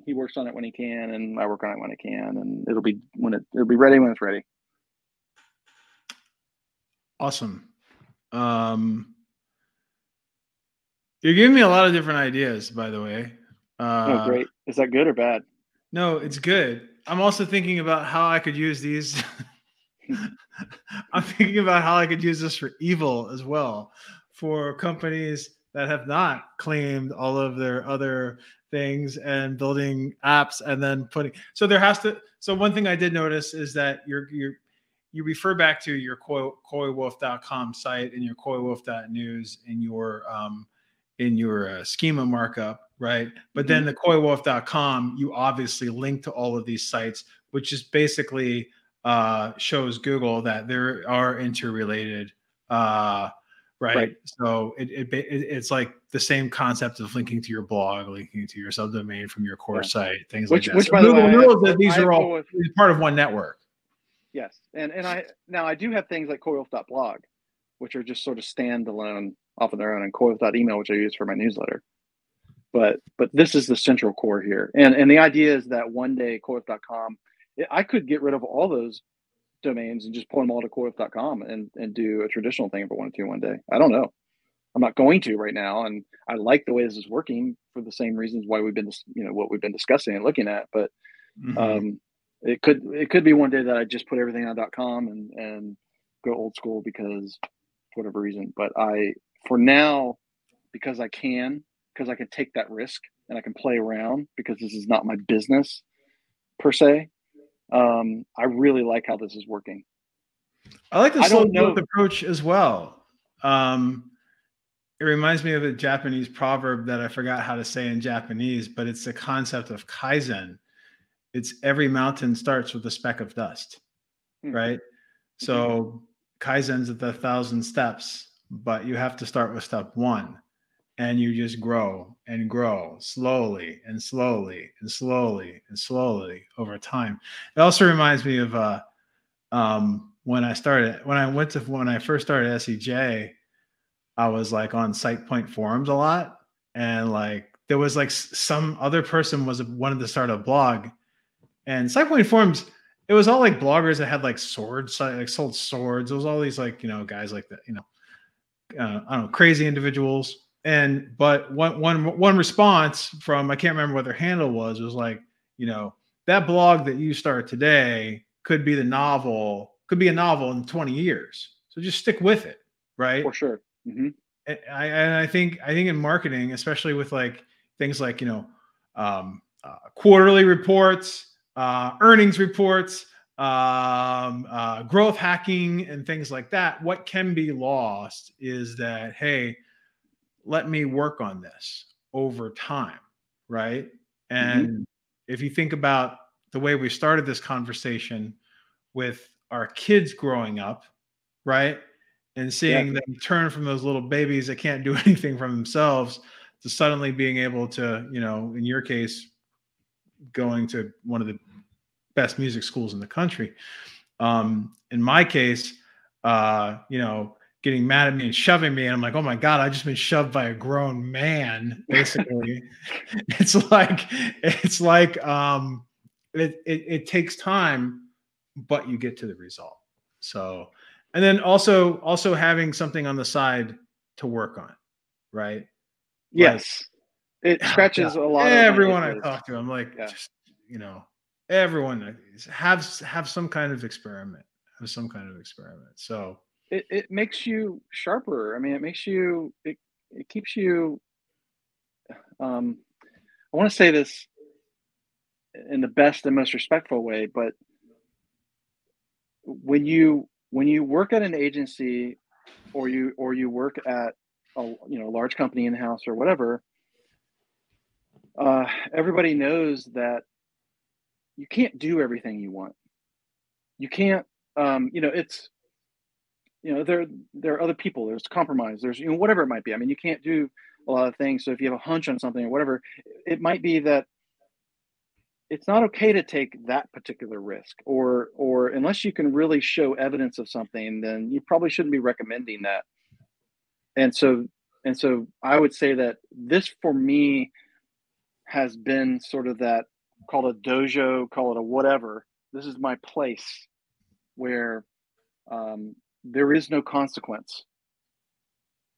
he works on it when he can, and I work on it when I can, and it'll be when it it'll be ready when it's ready. Awesome. Um, you're giving me a lot of different ideas, by the way. Uh, oh, great. Is that good or bad? No, it's good. I'm also thinking about how I could use these. I'm thinking about how I could use this for evil as well, for companies that have not claimed all of their other things and building apps and then putting so there has to so one thing i did notice is that you're you're you refer back to your koi, coywolf.com site and your coywolf.news in your um, in your uh, schema markup, right? But then mm-hmm. the coywolf.com, you obviously link to all of these sites, which is basically uh, shows Google that there are interrelated uh, right? right. So it, it, it, it's like the same concept of linking to your blog, linking to your subdomain from your core yeah. site, things which, like that. Which, so by Google the way, knows that these I are all with, part of one network. Yes, and and I now I do have things like coywolf.blog, which are just sort of standalone off of their own, and coywolf.email, which I use for my newsletter. But but this is the central core here, and and the idea is that one day coywolf.com, I could get rid of all those domains and just pull them all to coywolf.com and, and do a traditional thing if I wanted to one day. I don't know. I'm not going to right now. And I like the way this is working for the same reasons why we've been, you know, what we've been discussing and looking at, but mm-hmm. um, it could, it could be one day that I just put everything on .com and, and go old school because for whatever reason, but I, for now, because I can, because I can take that risk and I can play around because this is not my business per se um, I really like how this is working. I like the slow growth approach as well. Um, it reminds me of a Japanese proverb that I forgot how to say in Japanese, but it's the concept of kaizen. It's every mountain starts with a speck of dust, mm-hmm. right? So kaizen's at the thousand steps, but you have to start with step one and you just grow and grow slowly and slowly and slowly and slowly over time. It also reminds me of uh, um, when I started when I went to when I first started SEJ, I was like on SitePoint forums a lot, and like there was like some other person was wanted to start a blog, and SitePoint forums. It was all like bloggers that had like swords, like sold swords. It was all these like you know guys like that, you know, uh, I don't know, crazy individuals and but one one one response from I can't remember what their handle was was like, you know, that blog that you start today could be the novel, could be a novel in 20 years. So just stick with it, right? For sure. Mm-hmm. And I, and I think I think in marketing, especially with like things like you know um, uh, quarterly reports, uh, earnings reports, um, uh, growth hacking, and things like that, what can be lost is that hey, let me work on this over time, right? Mm-hmm. And mm-hmm. if you think about the way we started this conversation with our kids growing up, right? And seeing yeah. them turn from those little babies that can't do anything for themselves to suddenly being able to, you know, in your case, going to one of the best music schools in the country. Um, in my case, uh, you know, getting mad at me and shoving me and i'm like oh my god i just been shoved by a grown man basically. It's like it's like um it, it, it takes time but you get to the result. So and then also also having something on the side to work on right? Yes. Like, it scratches a lot everyone i talk to i'm like yeah. just you know everyone have have some kind of experiment have some kind of experiment. So it, it makes you sharper. I mean, it makes you it it keeps you. Um, I want to say this in the best and most respectful way, but when you when you work at an agency or you or you work at a you know a large company in house or whatever, uh, everybody knows that you can't do everything you want. You can't. Um, you know, it's you know there there are other people there's compromise there's you know whatever it might be. I mean you can't do a lot of things so if you have a hunch on something or whatever it might be that it's not okay to take that particular risk or or unless you can really show evidence of something then you probably shouldn't be recommending that. And so and so i would say that this for me has been sort of that call it a dojo call it a whatever. This is my place where um, there is no consequence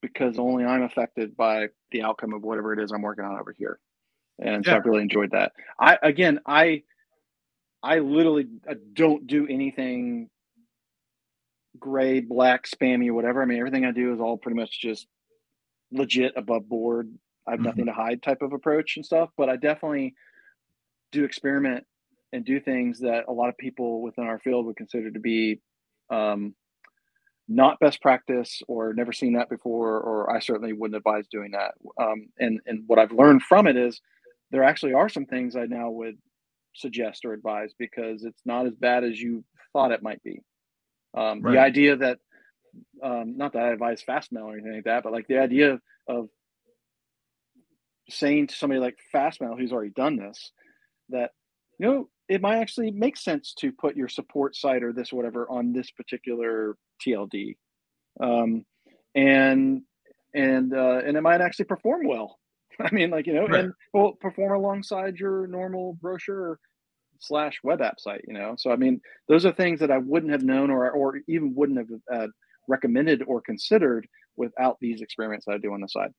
because only I'm affected by the outcome of whatever it is I'm working on over here. And yeah. so I've really enjoyed that. I again, I I literally don't do anything gray, black, spammy, whatever. I mean, everything I do is all pretty much just legit above board. I have mm-hmm. nothing to hide type of approach and stuff, but I definitely do experiment and do things that a lot of people within our field would consider to be um, not best practice or never seen that before, or I certainly wouldn't advise doing that. Um, and and what I've learned from it is there actually are some things I now would suggest or advise because it's not as bad as you thought it might be. Um, right. The idea that um, not that I advise Fastmail or anything like that, but like the idea of saying to somebody like Fastmail who's already done this that you know it might actually make sense to put your support site or this whatever on this particular TLD, um, and and uh, and it might actually perform well. I mean, like you know, right. and will perform alongside your normal brochure slash web app site. You know, so I mean, those are things that I wouldn't have known or or even wouldn't have uh, recommended or considered without these experiments that I do on the side.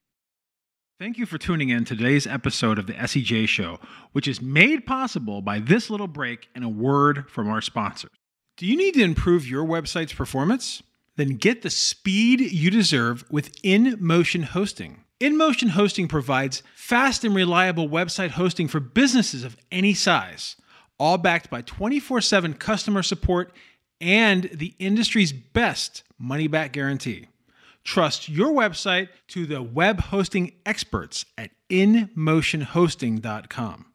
Thank you for tuning in to today's episode of the SEJ Show, which is made possible by this little break and a word from our sponsors. Do you need to improve your website's performance? Then get the speed you deserve with InMotion Hosting. InMotion Hosting provides fast and reliable website hosting for businesses of any size, all backed by 24 7 customer support and the industry's best money back guarantee. Trust your website to the web hosting experts at InMotionHosting.com.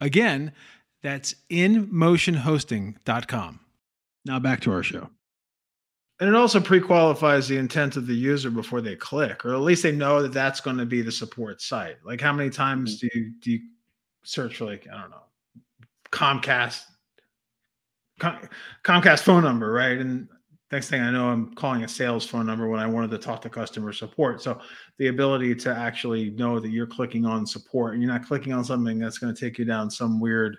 Again, that's InMotionHosting.com. Now back to our show. And it also pre-qualifies the intent of the user before they click, or at least they know that that's going to be the support site. Like, how many times mm-hmm. do you do you search for like I don't know Comcast Comcast phone number, right? And next thing I know, I'm calling a sales phone number when I wanted to talk to customer support. So the ability to actually know that you're clicking on support and you're not clicking on something that's going to take you down some weird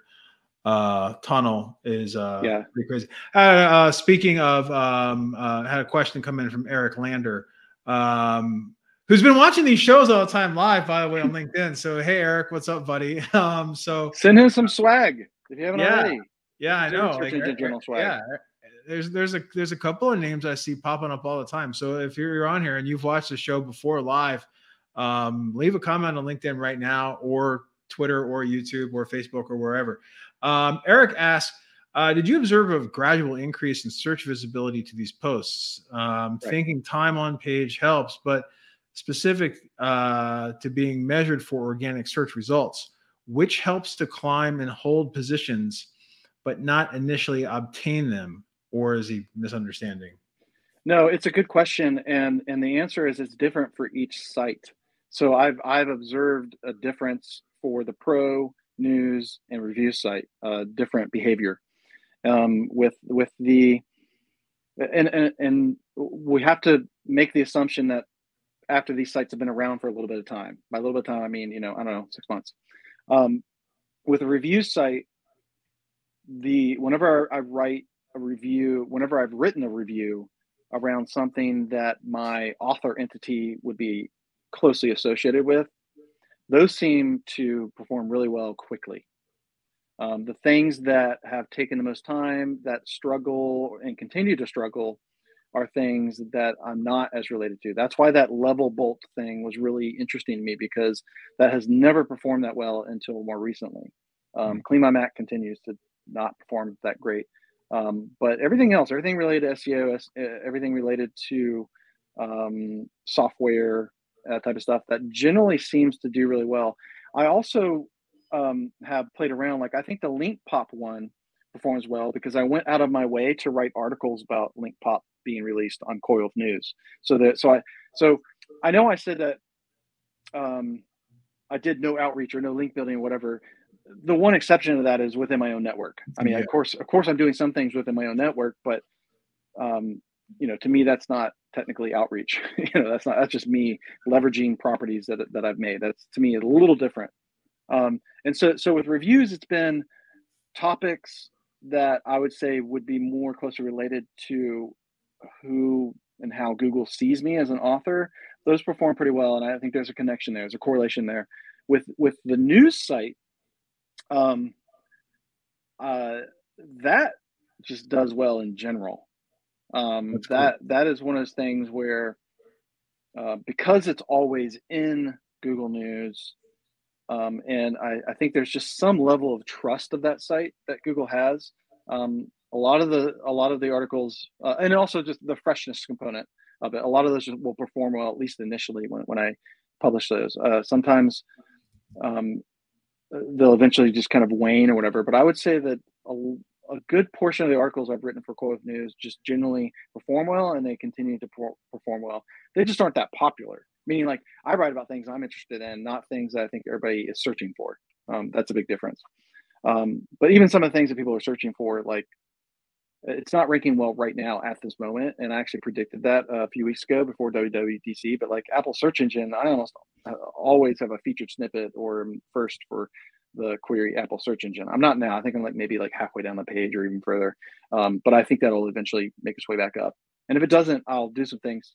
uh, tunnel is uh, yeah pretty crazy. Uh, uh, speaking of, um, uh, had a question come in from Eric Lander, um, who's been watching these shows all the time live, by the way, on LinkedIn. So hey, Eric, what's up, buddy? Um, so send him some swag if you haven't yeah, already. Yeah, I know. Like, yeah, there's there's a there's a couple of names I see popping up all the time. So if you're on here and you've watched the show before live, um, leave a comment on LinkedIn right now, or Twitter, or YouTube, or Facebook, or wherever. Um, Eric asks, uh, "Did you observe a gradual increase in search visibility to these posts? Um, right. Thinking time on page helps, but specific uh, to being measured for organic search results, which helps to climb and hold positions." but not initially obtain them or is he misunderstanding? No, it's a good question, and and the answer is it's different for each site. So I've I've observed a difference for the pro news and review site, uh, different behavior um, with with the and, and and we have to make the assumption that after these sites have been around for a little bit of time. By a little bit of time, I mean you know I don't know six months. Um, with a review site, the whenever I write a review, whenever I've written a review around something that my author entity would be closely associated with, those seem to perform really well quickly. Um, the things that have taken the most time, that struggle and continue to struggle, are things that I'm not as related to. That's why that level bolt thing was really interesting to me because that has never performed that well until more recently. Um, hmm. CleanMyMac continues to not perform that great. Um, but everything else, everything related to SEO, everything related to um, software, uh, type of stuff, that generally seems to do really well. I also um, have played around. Like I think the Link Pop one performs well because I went out of my way to write articles about Link Pop being released on Coywolf News. So that so I so I know I said that um, I did no outreach or no link building or whatever the one exception to that is within my own network. I mean, yeah. of course, of course, I'm doing some things within my own network, but um, you know, to me, that's not technically outreach. you know, that's not that's just me leveraging properties that that I've made. That's to me a little different. Um, and so, so with reviews, it's been topics that I would say would be more closely related to who and how Google sees me as an author. Those perform pretty well, and I think there's a connection there. There's a correlation there. With with the news site, um, uh, that just does well in general. Um, that cool. that is one of those things where uh, because it's always in Google News, um, and I, I, think there's just some level of trust of that site that Google has. Um, a lot of the a lot of the articles, uh, and also just the freshness component of it. A lot of those will perform well, at least initially when, when I publish those. Uh, sometimes um, they'll eventually just kind of wane or whatever. But I would say that a, a good portion of the articles I've written for Coywolf News just generally perform well, and they continue to perform well. They just aren't that popular. Meaning, like I write about things I'm interested in, not things that I think everybody is searching for. Um, that's a big difference. Um, but even some of the things that people are searching for, like it's not ranking well right now at this moment. And I actually predicted that a few weeks ago before WWDC. But like Apple search engine, I almost uh, always have a featured snippet or first for the query Apple search engine. I'm not now. I think I'm like maybe like halfway down the page or even further. Um, but I think that'll eventually make its way back up. And if it doesn't, I'll do some things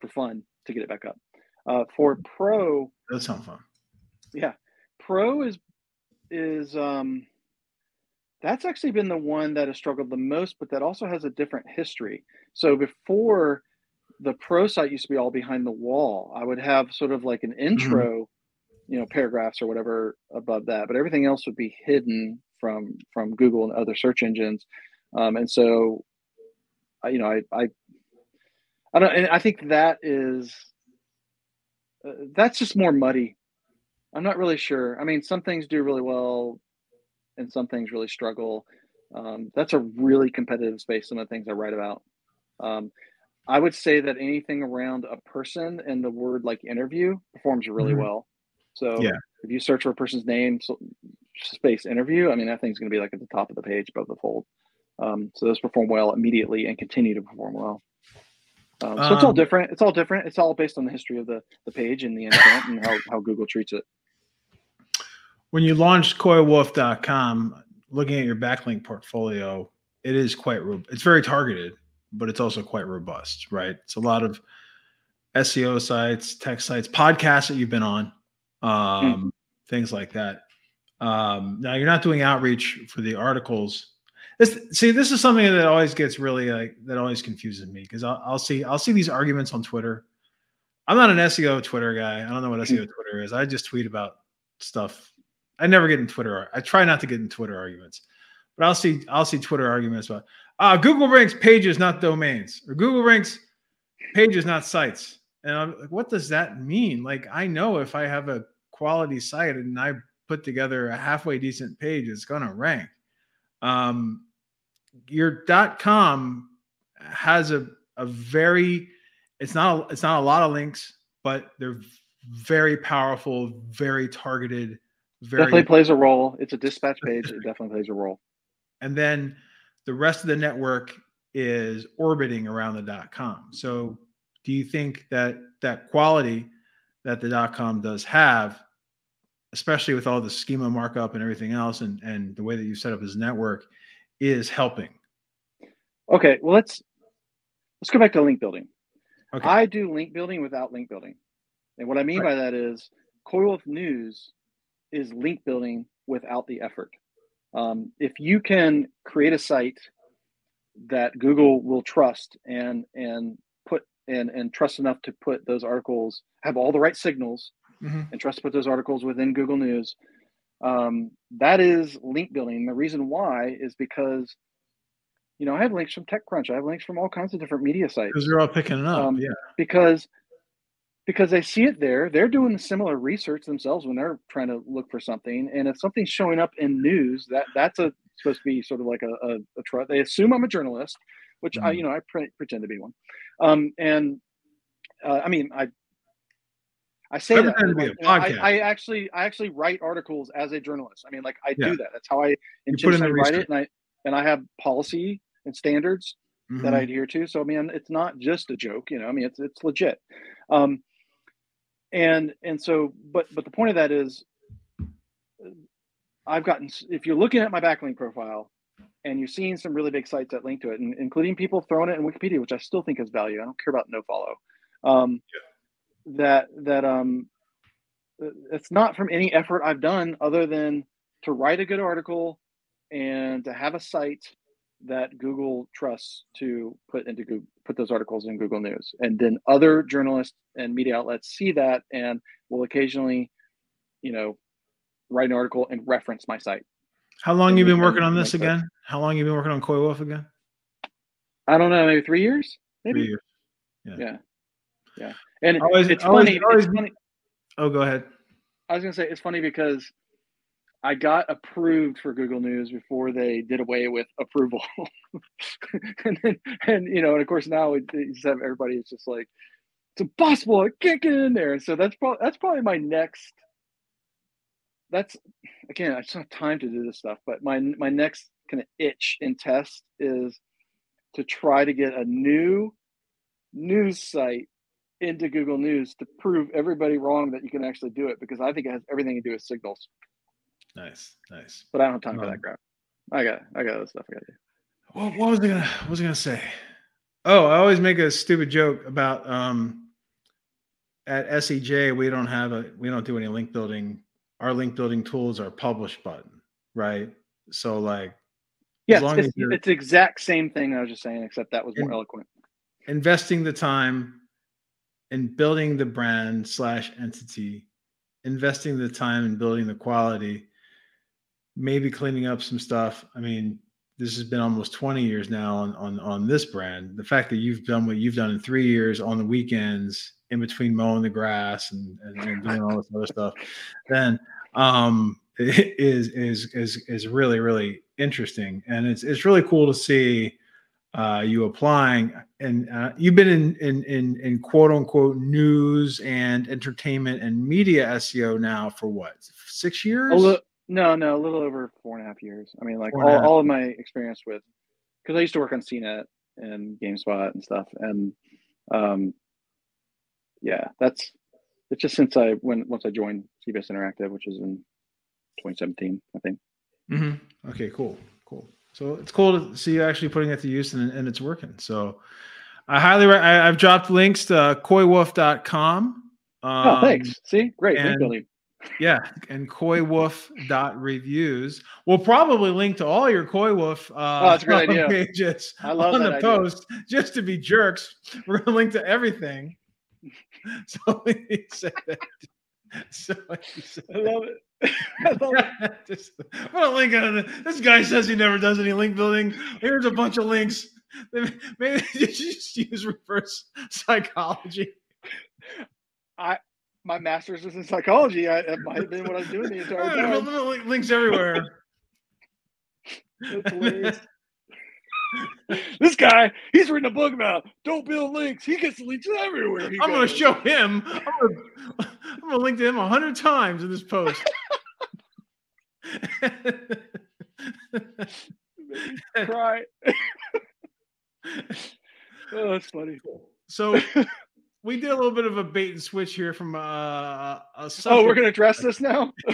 for fun to get it back up. Uh, for Pro, that sounds fun. Yeah, Pro is is um that's actually been the one that has struggled the most, but that also has a different history. So before the pro site used to be all behind the wall, I would have sort of like an mm-hmm. intro, mm-hmm. you know, paragraphs or whatever above that, but everything else would be hidden from from Google and other search engines. Um, and so, you know, I, I, I don't, and I think that is, uh, that's just more muddy. I'm not really sure. I mean, some things do really well and some things really struggle. Um, that's a really competitive space. Some of the things I write about. Um, I would say that anything around a person and the word like interview performs really mm-hmm. well. So yeah. if you search for a person's name, so, space interview, I mean that thing's going to be like at the top of the page above the fold. Um, so those perform well immediately and continue to perform well. Um, so it's all um, different. It's all different. It's all based on the history of the, the page and the intent and how, how Google treats it when you launched coywolf.com, looking at your backlink portfolio, it is quite it's very targeted, but it's also quite robust, right? It's a lot of SEO sites, tech sites, podcasts that you've been on, um, mm. things like that. Um, now you're not doing outreach for the articles. This, see, this is something that always gets really like that always confuses me because I'll, I'll, see I'll see these arguments on Twitter. I'm not an SEO Twitter guy. I don't know what SEO mm. Twitter is. I just tweet about stuff I never get in Twitter. I try not to get in Twitter arguments, but I'll see I'll see Twitter arguments about uh, Google ranks pages, not domains, or Google ranks pages, not sites. And I'm like, what does that mean? Like, I know if I have a quality site and I put together a halfway decent page, it's going to rank. Um, your dot .com has a a very it's not it's not a lot of links, but they're very powerful, very targeted very definitely plays a role. It's a dispatch page. It definitely plays a role. And then the rest of the network is orbiting around the dot com. So do you think that that quality that the dot com does have, especially with all the schema markup and everything else, and and the way that you set up his network, is helping? Okay, well let's let's go back to link building. Okay. I do link building without link building, and what I mean right. by that is Coywolf News is link building without the effort. Um, if you can create a site that Google will trust and and put and and trust enough to put those articles have all the right signals mm-hmm. and trust to put those articles within Google News, um, that is link building. The reason why is because you know I have links from TechCrunch, I have links from all kinds of different media sites because they're all picking it up. Um, yeah, because because they see it there. They're doing similar research themselves when they're trying to look for something. And if something's showing up in news, that that's a supposed to be sort of like a, a, a they assume I'm a journalist, which mm-hmm. I you know I pre- pretend to be one. Um, and uh, I mean I I say that like, I, I, actually I actually write articles as a journalist. I mean like I yeah. do that. That's how I intentionally write it, and I and I have policy and standards mm-hmm. that I adhere to. So I mean it's not just a joke, you know. I mean it's it's legit. Um, and and so but but the point of that is i've gotten if you're looking at my backlink profile and you're seeing some really big sites that link to it and including people throwing it in wikipedia which i still think is value i don't care about no follow um, yeah. that that um it's not from any effort i've done other than to write a good article and to have a site that Google trusts to put into Google, put those articles in Google News, and then other journalists and media outlets see that and will occasionally, you know, write an article and reference my site. How long you been working on this again? How long you been working on Coywolf again? I don't know, maybe three years. Maybe. Three years. Yeah. Yeah. yeah. And always, it's always, funny. always, it's funny. Oh, go ahead. I was gonna say it's funny because I got approved for Google News before they did away with approval, and, then, and you know, and of course now it, just have everybody is just like it's impossible. I can't get in there. So that's probably that's probably my next. That's again, I just don't have time to do this stuff. But my my next kind of itch and test is to try to get a new news site into Google News to prove everybody wrong that you can actually do it because I think it has everything to do with signals. Nice, nice. But I don't have time um, for that crap. I got I got other stuff I got to do. What, what was I gonna what was I gonna say? Oh, I always make a stupid joke about um at SEJ we don't have a we don't do any link building. Our link building tools are publish button, right? So like yeah, it's, it's the exact same thing I was just saying, except that was more in, eloquent. Investing the time in building the brand slash entity, investing the time in building the quality, maybe cleaning up some stuff. I mean, this has been almost 20 years now on, on on this brand. The fact that you've done what you've done in three years on the weekends in between mowing the grass and, and, and doing all this other stuff, then um, is is is is really really interesting, and it's it's really cool to see uh, you applying. And uh, you've been in, in in in quote unquote news and entertainment and media SEO now for what six years? No, no, a little over four and a half years. I mean, like all, all of my experience with because I used to work on CNET and GameSpot and stuff, and um, yeah, that's it's just since I when once I joined CBS Interactive, which was in 2017, I think. Mm-hmm. Okay, cool, cool. So it's cool to see you actually putting it to use and, and it's working. So I highly, re- I, have dropped links to coywolf.com. Um, oh, thanks. See, great. And, yeah, and coywolf.reviews. We'll probably link to all your Wolf uh, oh, that's a great idea. pages I love on the idea. post just to be jerks. We're going to link to everything. So we say that. So I love it. I love it. Just, what a link on it. This guy says he never does any link building. Here's a bunch of links. Maybe you just use reverse psychology. I my master's was in psychology. I, that might have been what I was doing the entire time. Links everywhere. this guy, he's written a book about don't build links. He gets links everywhere. I'm going to show him. I'm going to link to him a hundred times in this post. Cry. oh, that's funny. So we did a little bit of a bait and switch here from uh, a oh, we're going to address this now.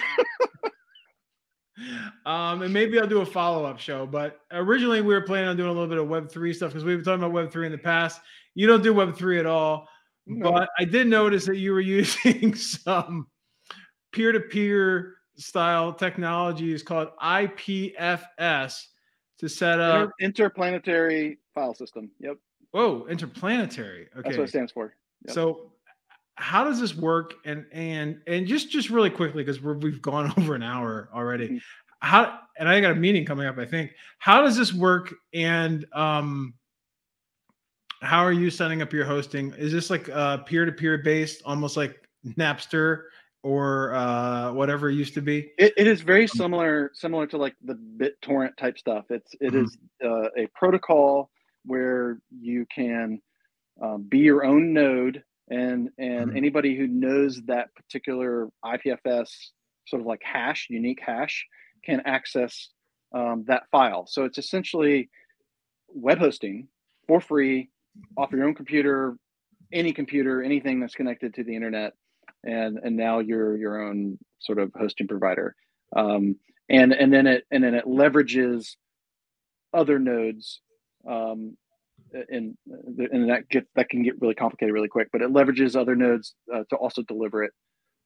um, and maybe I'll do a follow up show. But originally, we were planning on doing a little bit of Web three stuff because we've been talking about Web three in the past. You don't do Web three at all, no. but I did notice that you were using some peer to peer style technologies called IPFS to set up Inter- interplanetary file system. Yep. Whoa, interplanetary. Okay. That's what it stands for. Yep. So how does this work? And and and just just really quickly because we've gone over an hour already. Mm-hmm. how and i got a meeting coming up i think. How does this work? And um how are you setting up your hosting? Is this like uh peer-to-peer based almost like napster or uh whatever it used to be? It, it is very um, similar similar to like the bittorrent type stuff. It's it mm-hmm. is uh, a protocol where you can um, be your own node and and mm-hmm. anybody who knows that particular IPFS sort of like hash, unique hash, can access um, that file. So it's essentially web hosting for free off your own computer, any computer, anything that's connected to the internet, and and now you're your own sort of hosting provider. Um, and and then it and then it leverages other nodes um, and and that get that can get really complicated really quick. But it leverages other nodes uh, to also deliver it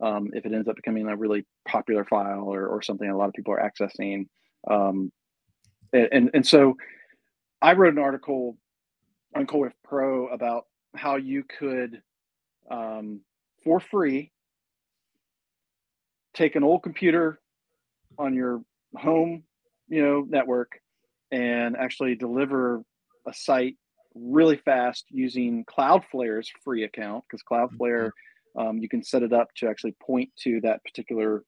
um, if it ends up becoming a really popular file or, or something a lot of people are accessing. Um, and and so I wrote an article on Coywolf Pro about how you could, um, for free, take an old computer on your home, you know, network and actually deliver a site really fast using Cloudflare's free account because Cloudflare, mm-hmm. um, you can set it up to actually point to that particular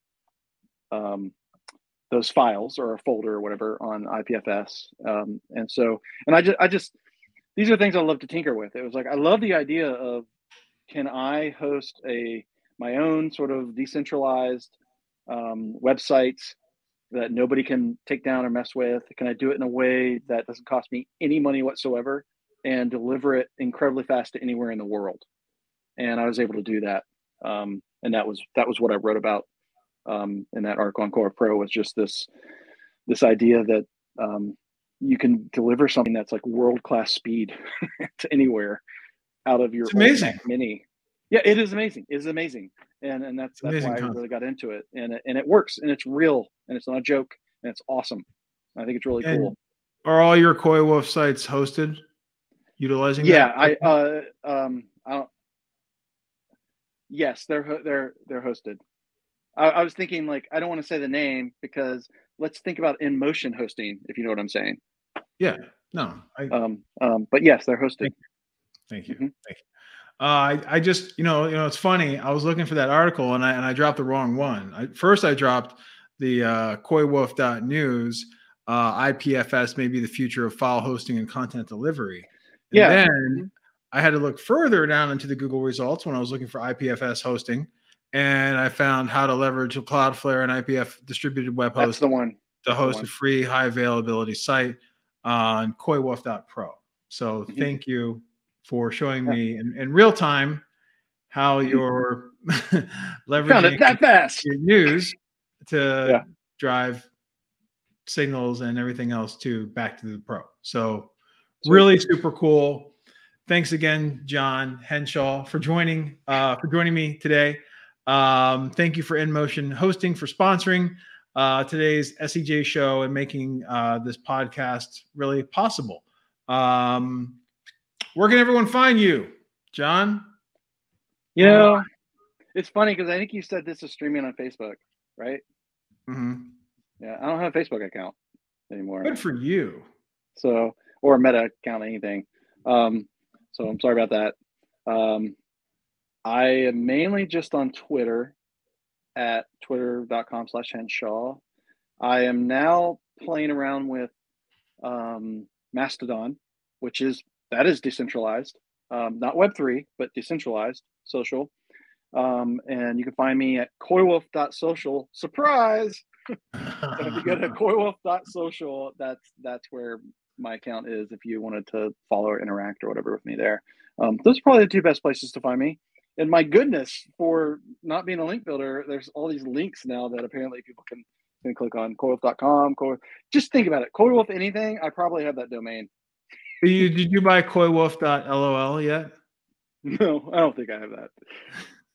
um, those files or a folder or whatever on IPFS. Um, and so, and I just, I just, these are things I love to tinker with. It was like I love the idea of can I host a my own sort of decentralized um, website that nobody can take down or mess with? Can I do it in a way that doesn't cost me any money whatsoever and deliver it incredibly fast to anywhere in the world? And I was able to do that. Um, and that was that was what I wrote about um, in that article on Coywolf Pro was just this this idea that um, you can deliver something that's like world class speed to anywhere out of your it's amazing mini. Yeah, it is amazing. It is amazing, and and that's that's why concept. I really got into it, and it, and it works, and it's real, and it's not a joke, and it's awesome. I think it's really and cool. Are all your Coywolf sites hosted, utilizing? Yeah, that? I uh um I don't. Yes, they're they're they're hosted. I, I was thinking like I don't want to say the name because let's think about in motion hosting, if you know what I'm saying. Yeah. No. I, um, um, but yes, they're hosted. Thank you. Thank you. Mm-hmm. Thank you. Uh, I, I just, you know, you know, it's funny. I was looking for that article and I and I dropped the wrong one. I, first, I dropped the uh, coywolf.news uh, IPFS may be the future of file hosting and content delivery. And yeah. Then. I had to look further down into the Google results when I was looking for IPFS hosting, and I found how to leverage a Cloudflare and IPF distributed web host. That's the one. To host a free high availability site on coywolf.pro. So mm-hmm. thank you for showing me in, in real time how mm-hmm. you're leveraging that fast. your news to yeah. drive signals and everything else to back to the pro. So really super cool. Thanks again, Jon Henshaw, for joining uh, for joining me today. Um, thank you for InMotion hosting for sponsoring uh, today's SEJ show and making uh, this podcast really possible. Um, where can everyone find you, Jon? You know, it's funny because I think you said this is streaming on Facebook, right? Mm-hmm. Yeah, I don't have a Facebook account anymore. Good for you. So, or a Meta account, anything. Um, so I'm sorry about that. Um, I am mainly just on Twitter at twitter.com slash henshaw. I am now playing around with um, Mastodon, which is that is decentralized, um, not Web3, but decentralized social. Um, and you can find me at coywolf.social. Surprise! so if you go to coywolf.social, that's that's where my account is if you wanted to follow or interact or whatever with me there. Um, those are probably the two best places to find me. And my goodness, for not being a link builder, there's all these links now that apparently people can, can click on coywolf.com. Coil, just think about it. Coywolf anything, I probably have that domain. Did you, did you buy coywolf.lol yet? No, I don't think I have that.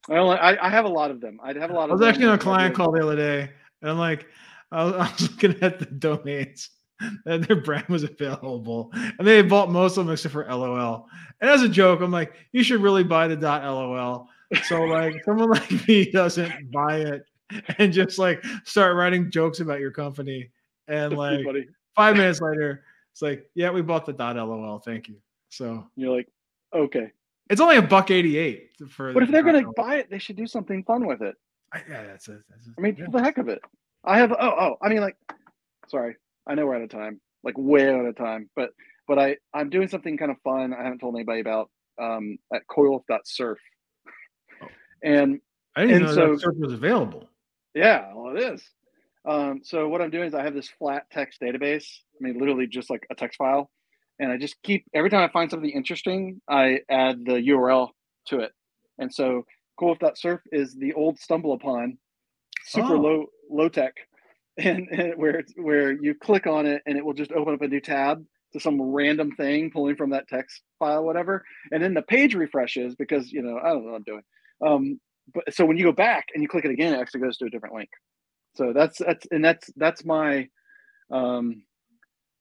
I, only, I, I have a lot of them. I'd have a lot of. I was actually on a client call the other day, and I'm like, I was, I was looking at the domains and their brand was available, and they bought most of them except for LOL. And as a joke, I'm like, you should really buy the dot LOL. So like, someone like me doesn't buy it and just like start writing jokes about your company, and like five minutes later, it's like, yeah, we bought the dot LOL. Thank you. So you're like, okay. It's only a buck eighty-eight for. But if they're going to buy it, they should do something fun with it. I, yeah, that's it. I mean, yeah. for the heck of it. I have. Oh, oh. I mean, like, sorry. I know we're out of time, like way out of time. But but I I'm doing something kind of fun. I haven't told anybody about um, at coywolf.surf. Oh. And I didn't and know so, that surf was available. Yeah, well, it is. Um, so what I'm doing is I have this flat text database. I mean, literally just like a text file, and I just keep every time I find something interesting, I add the URL to it. And so coywolf.surf is the old StumbleUpon, super oh. low low tech and, and where where you click on it and it will just open up a new tab to some random thing pulling from that text file, whatever. And then the page refreshes because you know I don't know what I'm doing. Um, but so when you go back and you click it again, it actually goes to a different link. So that's that's and that's that's my um,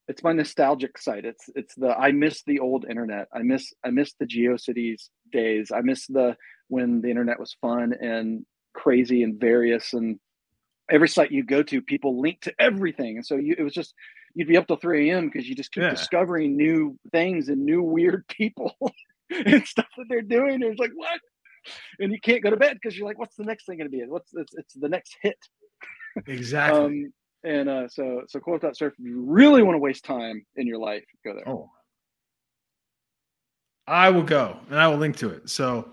it's my nostalgic site. It's it's the I miss the old internet. I miss I miss the GeoCities days. I miss the when the internet was fun and crazy and various and every site you go to, people link to everything. And so you, it was just you'd be up till 3 a.m. because you just keep yeah. discovering new things and new weird people and stuff that they're doing. And it's like, what? And you can't go to bed because you're like, what's the next thing going to be? What's it's, it's the next hit. Exactly. um, and uh, so so quote.surf, if you really want to waste time in your life, go there. Oh. I will go and I will link to it. So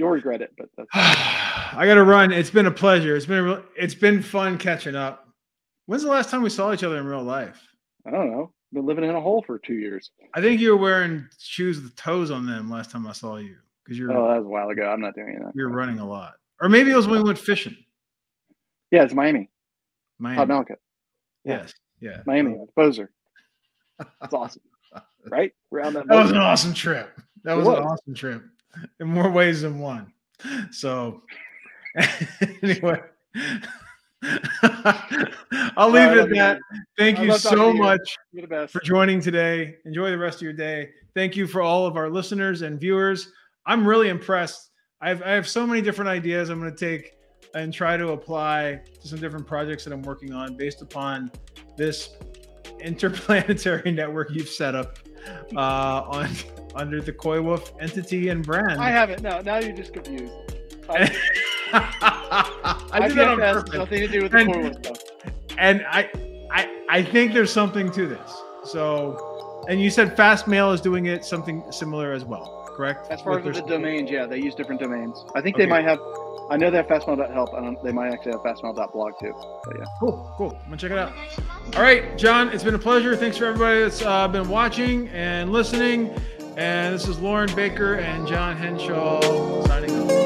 you'll regret it, but that's I got to run. It's been a pleasure. It's been a, it's been fun catching up. When's the last time we saw each other in real life? I don't know. Been living in a hole for two years. I think you were wearing shoes with toes on them last time I saw you because you're. Oh, that was a while ago. I'm not doing that. You're running a lot, or maybe it was when we went fishing. Yeah, it's Miami. Miami. Malika. Yes. Yeah. Miami. Bozer. That's awesome. Right? On that. That was an awesome trip. That was, was, an awesome trip in more ways than one. So, anyway. I'll leave it at that. Thank you so much for joining today. Enjoy the rest of your day. Thank you for all of our listeners and viewers. I'm really impressed. I've, I have so many different ideas I'm going to take and try to apply to some different projects that I'm working on based upon this interplanetary network you've set up uh, on under the Coywolf entity and brand. I haven't. No, now you're just confused. I, I did that on purpose. Nothing to do with the and, stuff. And I, I, I think there's something to this. So, and you said Fastmail is doing it something similar as well, correct? As far as the domains, yeah, they use different domains. I think okay. they might have. I know they have fastmail.help, and they might actually have fastmail.blog too. But yeah. Cool, cool. I'm gonna check it out. All right, Jon, it's been a pleasure. Thanks for everybody that's uh, been watching and listening. And this is Loren Baker and Jon Henshaw signing off.